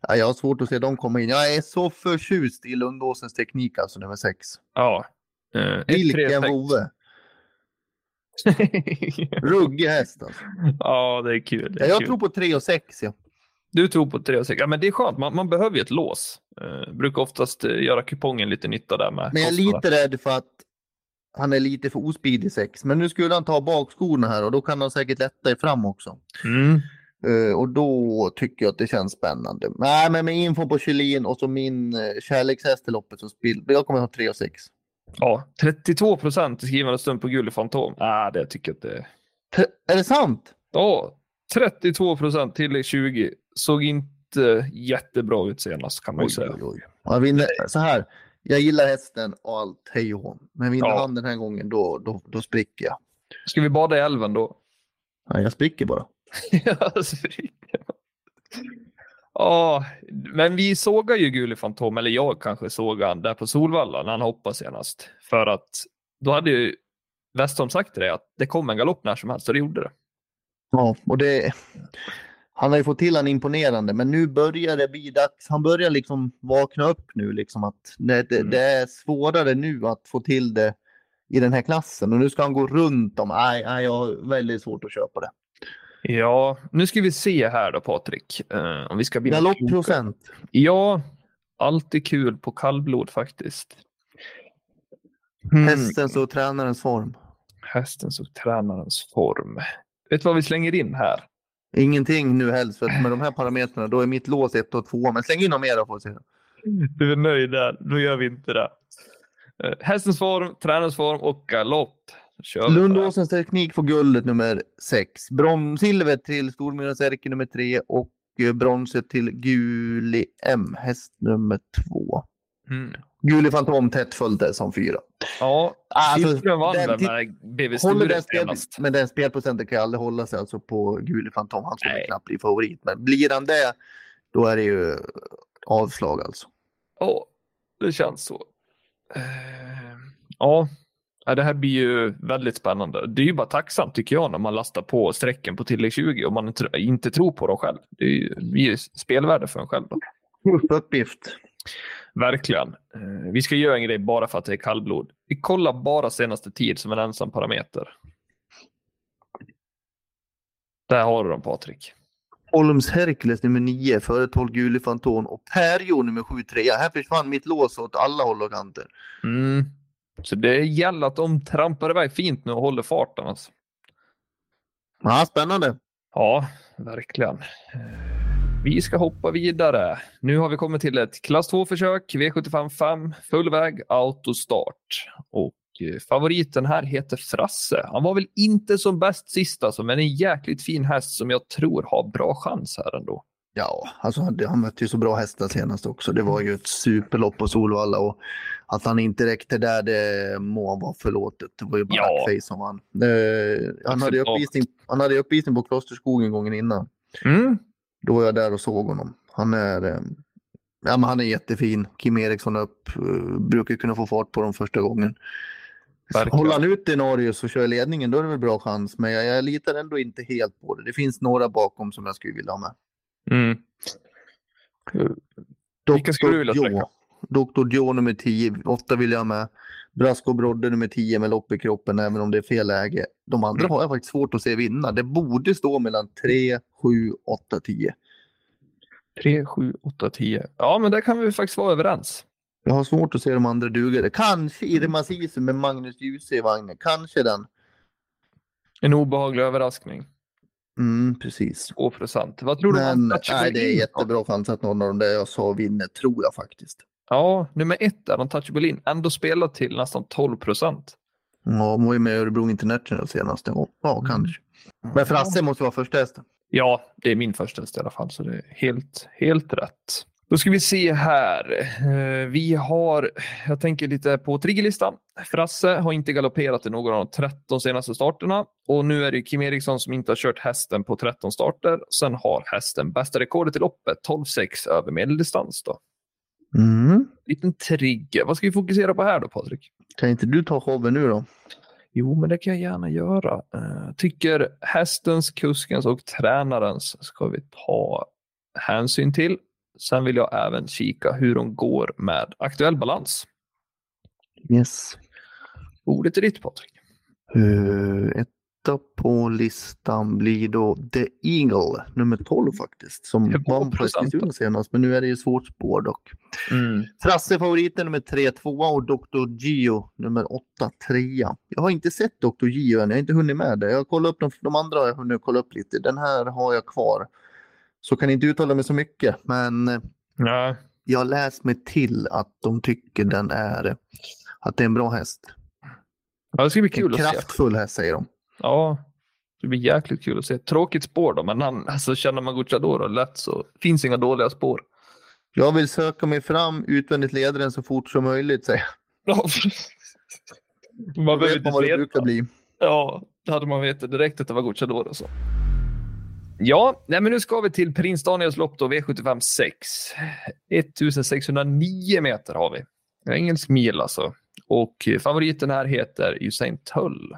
ja, jag har svårt att se dem komma in. Jag är så förtjust i Lundåsens teknik, alltså nummer sex. Ja. Eh, Vilken vovve! Ruggig häst alltså. ja, det är kul. Det är jag kul. tror på 3 och 6. Ja. Du tror på 3 och 6. Ja, men det är skönt. Man, man behöver ju ett lås. Uh, brukar oftast eh, göra kupongen lite nytta där med Men jag är lite rädd för att han är lite för ospidig 6. Men nu skulle han ta bakskorna här och då kan han säkert lätta i fram också. Mm. Eh, och då tycker jag att det känns spännande. Nej, men med info på Kjellin och så min uh, kärlekshäst i loppet så spill. Jag kommer ha 3 och 6. Ja, 32 procent i skrivande stund på Gulli Fantom. Ah, det tycker jag inte. T- är det sant? Ja, 32 procent till 20. Såg inte jättebra ut senast kan man ju säga. oj, oj. Jag vinner, så här, jag gillar hästen och allt, hej och hå. Men vinner Ja. han den här gången då, då, då spricker jag. Ska vi bada i älven då? Nej, jag spricker bara. Ja, spricker. Ja, men vi sågar ju Gulli Fantom, eller jag kanske såg han där på Solvalla när han hoppade senast. För att då hade ju Westholm sagt till dig att det kom en galopp när som helst och det gjorde det. Ja, och det... Han har ju fått till han imponerande, men nu börjar det bli dags. Han börjar liksom vakna upp nu, liksom att det, det, Mm. det är svårare nu att få till det i den här klassen och nu ska han gå runt om. Nej, nej jag har väldigt svårt att köpa det. Ja, nu ska vi se här då Patrik. Uh, om vi ska bli Galoppprocent. Ja, alltid kul på kallblod faktiskt. Mm. Hästens och tränarens form. Hästens och tränarens form. Vet du vad vi slänger in här? Ingenting nu helst, för med de här parametrarna då är mitt lås 1 och 2. Men släng in något mer då får vi se. Du är nöjd där, då gör vi inte det. Uh, hästens form, tränarens form och galopp. Lundåsens teknik får guldet nummer 6. Silver till Stormyrans Erke nummer 3 och eh, bronset till Guli M, häst nummer 2. Mm. Guli Fantom tätt följt där som fyra. Ja, alltså, siffran vann väl med BV Sture senast. Men den spelprocenten kan aldrig hålla sig alltså på Guli Fantom. Han skulle knappt bli favorit. Men blir han det, då är det ju avslag alltså. Ja, det känns så. Uh, ja, det här blir ju väldigt spännande. Det är ju bara tacksamt tycker jag när man lastar på strecken på tillägg 20 och man inte, tror på dem själv. Det är ju spelvärde för en själv. Då. uppgift. Verkligen. Eh, vi ska göra en grej bara för att det är kallblod. Vi kollar bara senaste tid som en ensam parameter. Där har du dem Patrik. Holms Hercules nummer 9 före 12 Guli Fanton och Perjo nummer 7 3. Här försvann mitt lås åt alla håll och kanter. Mm. Så det gäller att de trampar iväg fint nu och håller farten. Alltså. Ja, spännande. Ja, verkligen. Vi ska hoppa vidare. Nu har vi kommit till ett klass 2-försök, V75 5, full väg, autostart. Och eh, favoriten här heter Frasse. Han var väl inte som bäst sist alltså, men en jäkligt fin häst som jag tror har bra chans här ändå. Ja, alltså han mötte ju så bra hästar senast också. Det var ju ett superlopp på Solvalla och att han inte räckte där, det må vara förlåtet. Det var ju bara ja. face som han. Uh, han, hade uppvisning, han hade uppvisning på Klosterskogen gången innan. Mm. Då var jag där och såg honom. Han är, uh, ja, men han är jättefin. Kim Eriksson upp, uh, brukar kunna få fart på dem första gången. Verkligen. Håller han ut i Norge så kör ledningen, då är det väl bra chans. Men jag, jag litar ändå inte helt på det. Det finns några bakom som jag skulle vilja ha med. Mm. Vilka skulle du vilja sträcka? Dr. Joe nummer 10, 8 vill jag ha med. Brasco Brodde nummer 10 med lopp i kroppen även om det är fel läge. De andra mm. har jag faktiskt svårt att se vinna. Det borde stå mellan 3, 7, 8, 10. 3, 7, 8, 10. Ja, men där kan vi faktiskt vara överens. Jag har svårt att se de andra dugare. Kanske Irma Sisu med Magnus Djuse i vagnen. Kanske den. En obehaglig överraskning. Mm, precis. 2 procent. Vad tror Men, du? Nej, det är jättebra chans att någon av de där jag sa vinner, tror jag faktiskt. Ja, nummer ett är Untouchable In. Ändå spelat till nästan 12 procent. Ja, hon var ju med i Örebro International senast. Ja, ja mm. kanske. Men Frasse måste vara första hästen. Ja, det är min första häst i alla fall, så det är helt, helt rätt. Då ska vi se här. Eh, vi har, jag tänker lite på triggerlistan. Frasse har inte galopperat i någon av de 13 senaste starterna och nu är det Kim Eriksson som inte har kört hästen på 13 starter. Sen har hästen bästa rekordet i loppet, 12,6 över medeldistans. Då. Mm. Liten trigger. Vad ska vi fokusera på här då Patrik? Kan inte du ta showen nu då? Jo, men det kan jag gärna göra. Uh, tycker hästens, kuskens och tränarens ska vi ta hänsyn till. Sen vill jag även kika hur de går med aktuell balans. Yes. Ordet är ditt Patrik. Uh, etta på listan blir då The Eagle, nummer 12 faktiskt. Som vann på Eskilstuna senast, men nu är det ju svårt spår dock. Mm. Frasse favoriten nummer 3 2 och Dr. Gio nummer 8 3 Jag har inte sett Dr. Gio än, jag har inte hunnit med det. Jag har kollat upp de, de andra har jag hunnit kolla upp lite. Den här har jag kvar. Så kan inte uttala mig så mycket, men Nej. jag läst mig till att de tycker den är, att det är en bra häst. Ja, det ska bli kul en att kraftfull se. häst säger de. Ja, det blir jäkligt kul att se. Tråkigt spår då, men han, alltså, känner man Gucciadoro lätt så finns inga dåliga spår. Jag vill söka mig fram utvändigt ledaren så fort som möjligt, säger jag. man behöver inte vad det brukar bli. Ja, det hade man vetat direkt att det var Gucciadoro. Så. Ja, nej, men nu ska vi till Prins Daniels lopp då, V75 6. 1609 meter har vi. Engelsk mil alltså. Och favoriten här heter Usain Tull.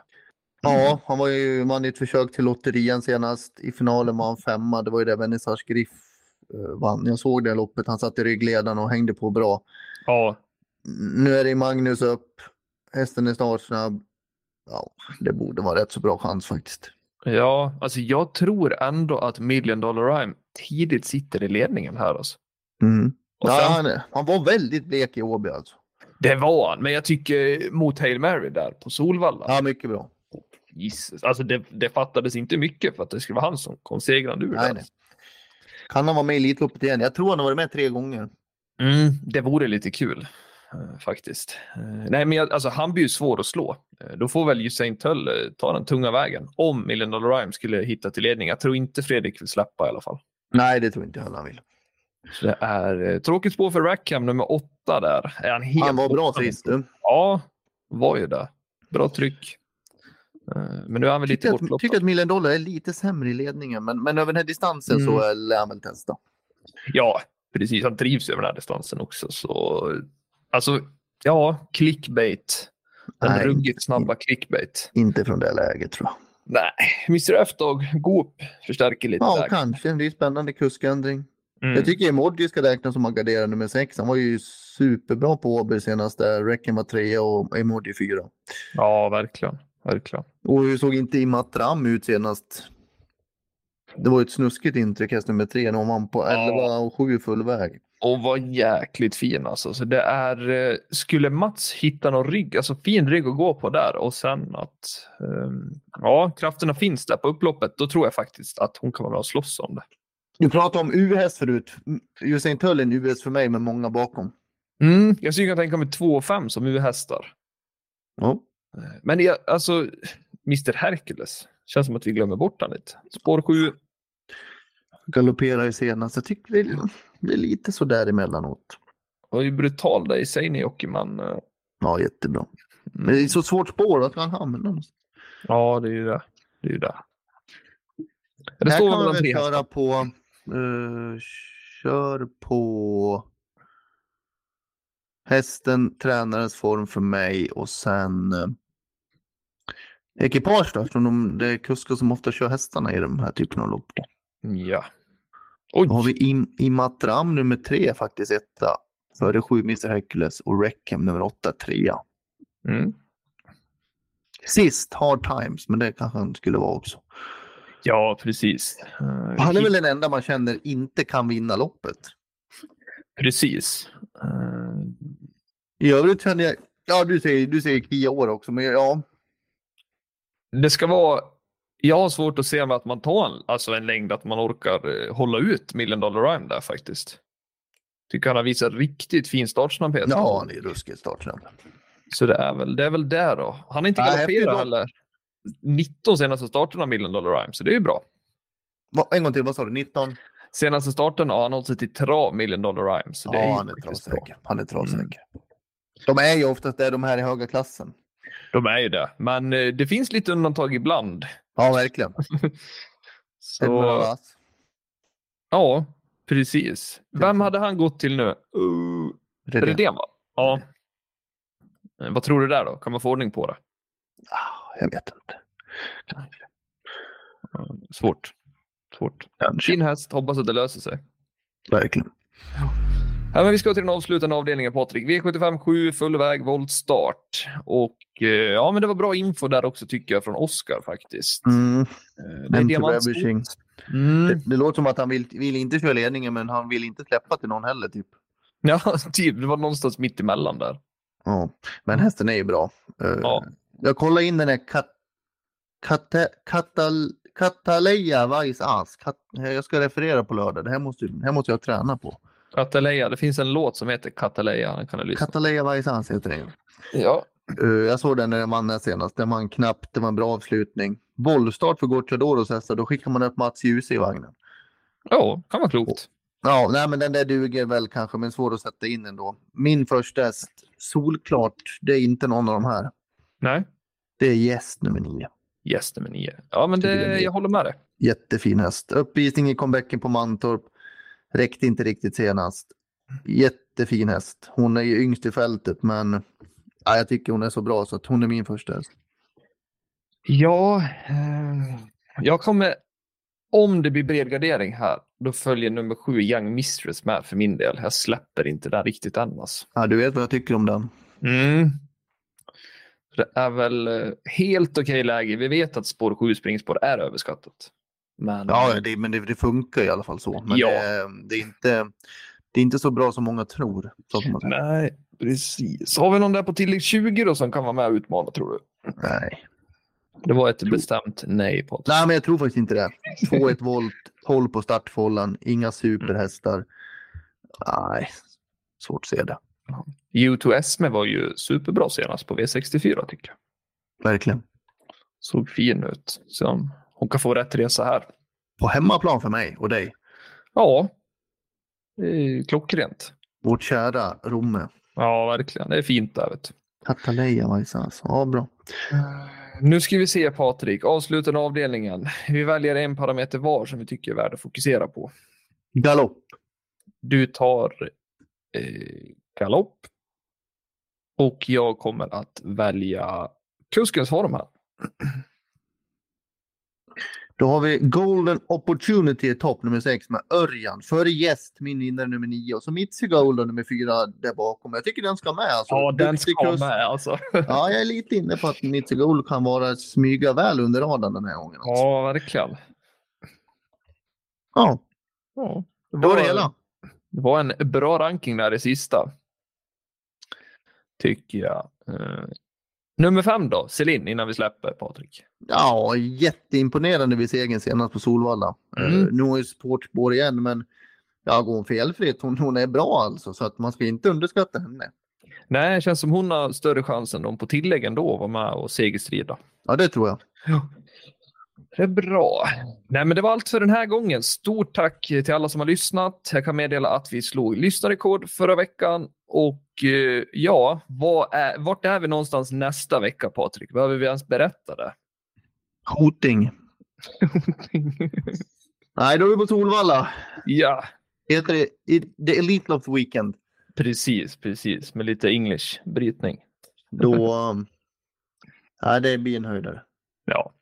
Ja, han var ju man i ett försök till lotterian senast. I finalen var han femma. Det var ju det Vernissage Griff uh, vann. Jag såg det loppet. Han satt i ryggledaren och hängde på bra. Ja. Nu är det Magnus upp. Hästen är startsnabb. Ja, det borde vara rätt så bra chans faktiskt. Ja, alltså jag tror ändå att Million Dollar Rhyme tidigt sitter i ledningen här. Alltså. Mm. Och Ja, sen, han, han var väldigt blek i Åby alltså. Det var han, men jag tycker mot Hail Mary där på Solvalla. Ja, mycket bra. Jesus, alltså det, det fattades inte mycket för att det skulle vara han som kom segrande ur Nej, nej. Kan han vara med i Elitloppet igen? Jag tror han har varit med tre gånger. Mm, det vore lite kul faktiskt. Eh, nej, men jag, alltså, han blir ju svår att slå. Eh, då får väl Usain Tull eh, ta den tunga vägen om Million Dollar Rhyme skulle hitta till ledning. Jag tror inte Fredrik vill släppa i alla fall. Nej, det tror inte jag han vill. Så det är eh, tråkigt spår för Rackham nummer åtta där. Är han, helt Han var bra sist. Ja, var ju det. Bra tryck. Eh, Men nu är han väl lite bortloppad. tycker att Million Dollar är lite sämre i ledningen, men, men över den här distansen så Mm. är- lär han väl testa. Ja, precis. Han trivs över den här distansen också. Så, alltså, ja, clickbait. Den Nej. ruggigt snabba clickbait. Inte från det läget tror jag. Nej, Mr F-Dog, Goop förstärker lite Ja, där. kanske. Det är spännande kuskändring. Mm. Jag tycker Emoji ska räknas som att gardera nummer sex. Han var ju superbra på Åby senast där. Recken var trea och Emoji fyra. Ja, verkligen. verkligen. Och hur såg inte Imatram ut senast? Det var ju ett snuskigt intryck häst nummer tre när man på 11 och 7 full väg. Och var jäkligt fin alltså. Så det är, eh, skulle Mats hitta någon rygg, alltså fin rygg att gå på där och sen att ehm, ja, krafterna finns där på upploppet, då tror jag faktiskt att hon kan vara med och slåss om det. Du pratade om U-häst förut. Usain Tull är en U-häst för mig med många bakom. Mm, jag skulle kunna tänka mig två och fem som U-hästar. Ja. Men jag, alltså, Mr Hercules. Känns som att vi glömmer bort han lite. Spår 7. Galopperar i senast. Jag tycker det är, det är lite sådär emellanåt. Var ju brutal där i sig när Jockeman. eh, Ja, jättebra. Men det är så svårt spår. Ska han hamna någonstans? Ja, det är ju det. Det är ju det. Det Här kan man väl tre köra på... eh, kör på... Hästen, tränarens form för mig och sen uh, ekipage då, eftersom de, det är kuskar som ofta kör hästarna i de här typerna av lopp. Ja. Då har Oj, vi Im, Imatram nummer tre faktiskt etta. Före sju Mr Hercules och Reckham nummer åtta trea. mm. Sist Hard Times, men det kanske han skulle vara också. Ja, precis. Eh, Han är väl den enda man känner inte kan vinna loppet. Precis. Eh, I övrigt känner jag, ja du säger, du säger Kia år också, men ja. Det ska vara... Jag har svårt att se med att man tar en, alltså en längd att man orkar eh, hålla ut Million Dollar Rhyme där faktiskt. Tycker han har visat riktigt fin startsnabbhet. Ja, han är ruskigt startsnabb. Så det är väl, det är väl där då. Han har inte galopperat heller. 19 senaste starterna av Million Dollar Rhyme, så det är ju bra. Va, en gång till, vad sa du? 19? Senaste starten har han hållit sig till trav Million Dollar Rhyme. Så det är Ja, ju han är travsäker. Han är travsäker. Mm. De är ju oftast där de här i höga klassen. De är ju det. Men eh, det finns lite undantag ibland. Ja, verkligen. Så, ja, precis. Vem hade han gått till nu? Uh, Redén. Redén va? Ja. Eh, Vad tror du där då? Kan man få ordning på det? Ah, Jag vet inte. Eh, Svårt. Svårt. Kanske. Fin häst, hoppas att det löser sig. Verkligen. Ja, men vi ska till den avslutande avdelningen Patrik. V75 7, full väg, voltstart. Och eh, ja, men det var bra info där också tycker jag från Oskar faktiskt. Mm. Eh, Det är. Mm. Det, det låter som att han vill, vill inte köra ledningen, men han vill inte släppa till någon heller. Typ. Ja, typ. Det var någonstans mitt emellan där. Ja. Men hästen är ju bra. Eh, Ja. Jag kollade in den här kat, kata, katal, Kataleja Weiss As. Kat, jag ska referera på lördag. Det här måste, det här måste jag träna på. Kataleja, det finns en låt som heter Kataleja. Den kan du lyssna på. Kataleja As heter den. Ja. Uh, jag såg den när den vann senast. Den vann knappt. Det var en bra avslutning. Bollstart för Gocciadoros hästar. Då skickar man upp Mats Djuse i vagnen. ja, kan vara klokt. Ja, nej, men den där duger väl kanske, men svår att sätta in ändå. Min första häst, solklart, det är inte någon av de här. Nej. Det är gäst nummer nio. Yes, nummer nio. Ja, men det jag håller med dig. Jättefin häst. Uppvisning i comebacken på Mantorp. Räckte inte riktigt senast. Jättefin häst. Hon är ju yngst i fältet, men ja, jag tycker hon är så bra så att hon är min första häst. Ja, eh, jag kommer, om det blir bred gardering här, då följer nummer sju Young Mistress med för min del. Jag släpper inte den riktigt än. Alltså. Ja, du vet vad jag tycker om den. Mm. Det är väl eh, helt okej läge. Vi vet att spår 7 springspår är överskattat. Men Ja, det, men det, det funkar i alla fall så. Men Ja. det, det, är inte, det är inte så bra som många tror. Nej, precis. Har vi någon där på tillägg 20 då som kan vara med och utmana tror du? Nej. Det var ett bestämt nej på Nej, men jag tror faktiskt inte det. 2-1 volt, 12 på startfållan, inga superhästar. Nej, svårt att se det. U2 Esme var ju superbra senast på V64 tycker jag. Verkligen. Såg fin ut. Så hon kan få rätt resa här. På hemmaplan för mig och dig. Ja, klockrent. Vårt kära Romme. Ja, verkligen. Det är fint där. Vet du. Kataleja Vaisas. Ja, bra. Nu ska vi se Patrik, avslutande avdelningen. Vi väljer en parameter var som vi tycker är värd att fokusera på. Galopp. Du tar eh, galopp. Och jag kommer att välja kuskens form här. Då har vi Golden Opportunity i topp nummer 6 med Örjan. Före gäst, min vinnare nummer 9. Och så Mitzi Golden nummer 4 där bakom. Jag tycker den ska med. Alltså. Ja, den ska kusk. med alltså. Ja, jag är lite inne på att Mitzi Gold kan vara smyga väl under radarn den här gången. Alltså. Ja, verkligen. Ja, Ja, det det var det hela. Det var en bra ranking där i sista. Tycker jag. Eh, nummer fem då, Celine, innan vi släpper Patrik. Ja, jätteimponerande vid segern senast på Solvalla. Mm. Uh, nu har ju sportspår igen, men ja, går hon felfritt, hon, hon är bra alltså. Så att man ska inte underskatta henne. Nej, det känns som hon har större chans än de på tillägg ändå att vara med och segerstrida. Ja, det tror jag. Det är bra. Nej, men det var allt för den här gången. Stort tack till alla som har lyssnat. Jag kan meddela att vi slog lyssnarrekord förra veckan. Och eh, ja, vad är, vart är vi någonstans nästa vecka, Patrik? Behöver vi ens berätta det? Hoting. Nej, då är vi på Solvalla. ja, Heter det The Elite Love Weekend. precis, precis. Med lite English-brytning. Då... ja, det blir en höjdare. Ja.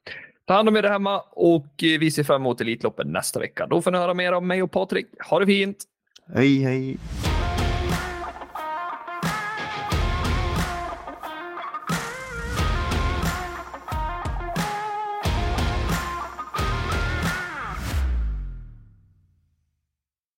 Ta hand om er där hemma och eh, vi ser fram emot Elitloppen nästa vecka. Då får ni höra mer om mig och Patrik. Ha det fint! Hej, hej.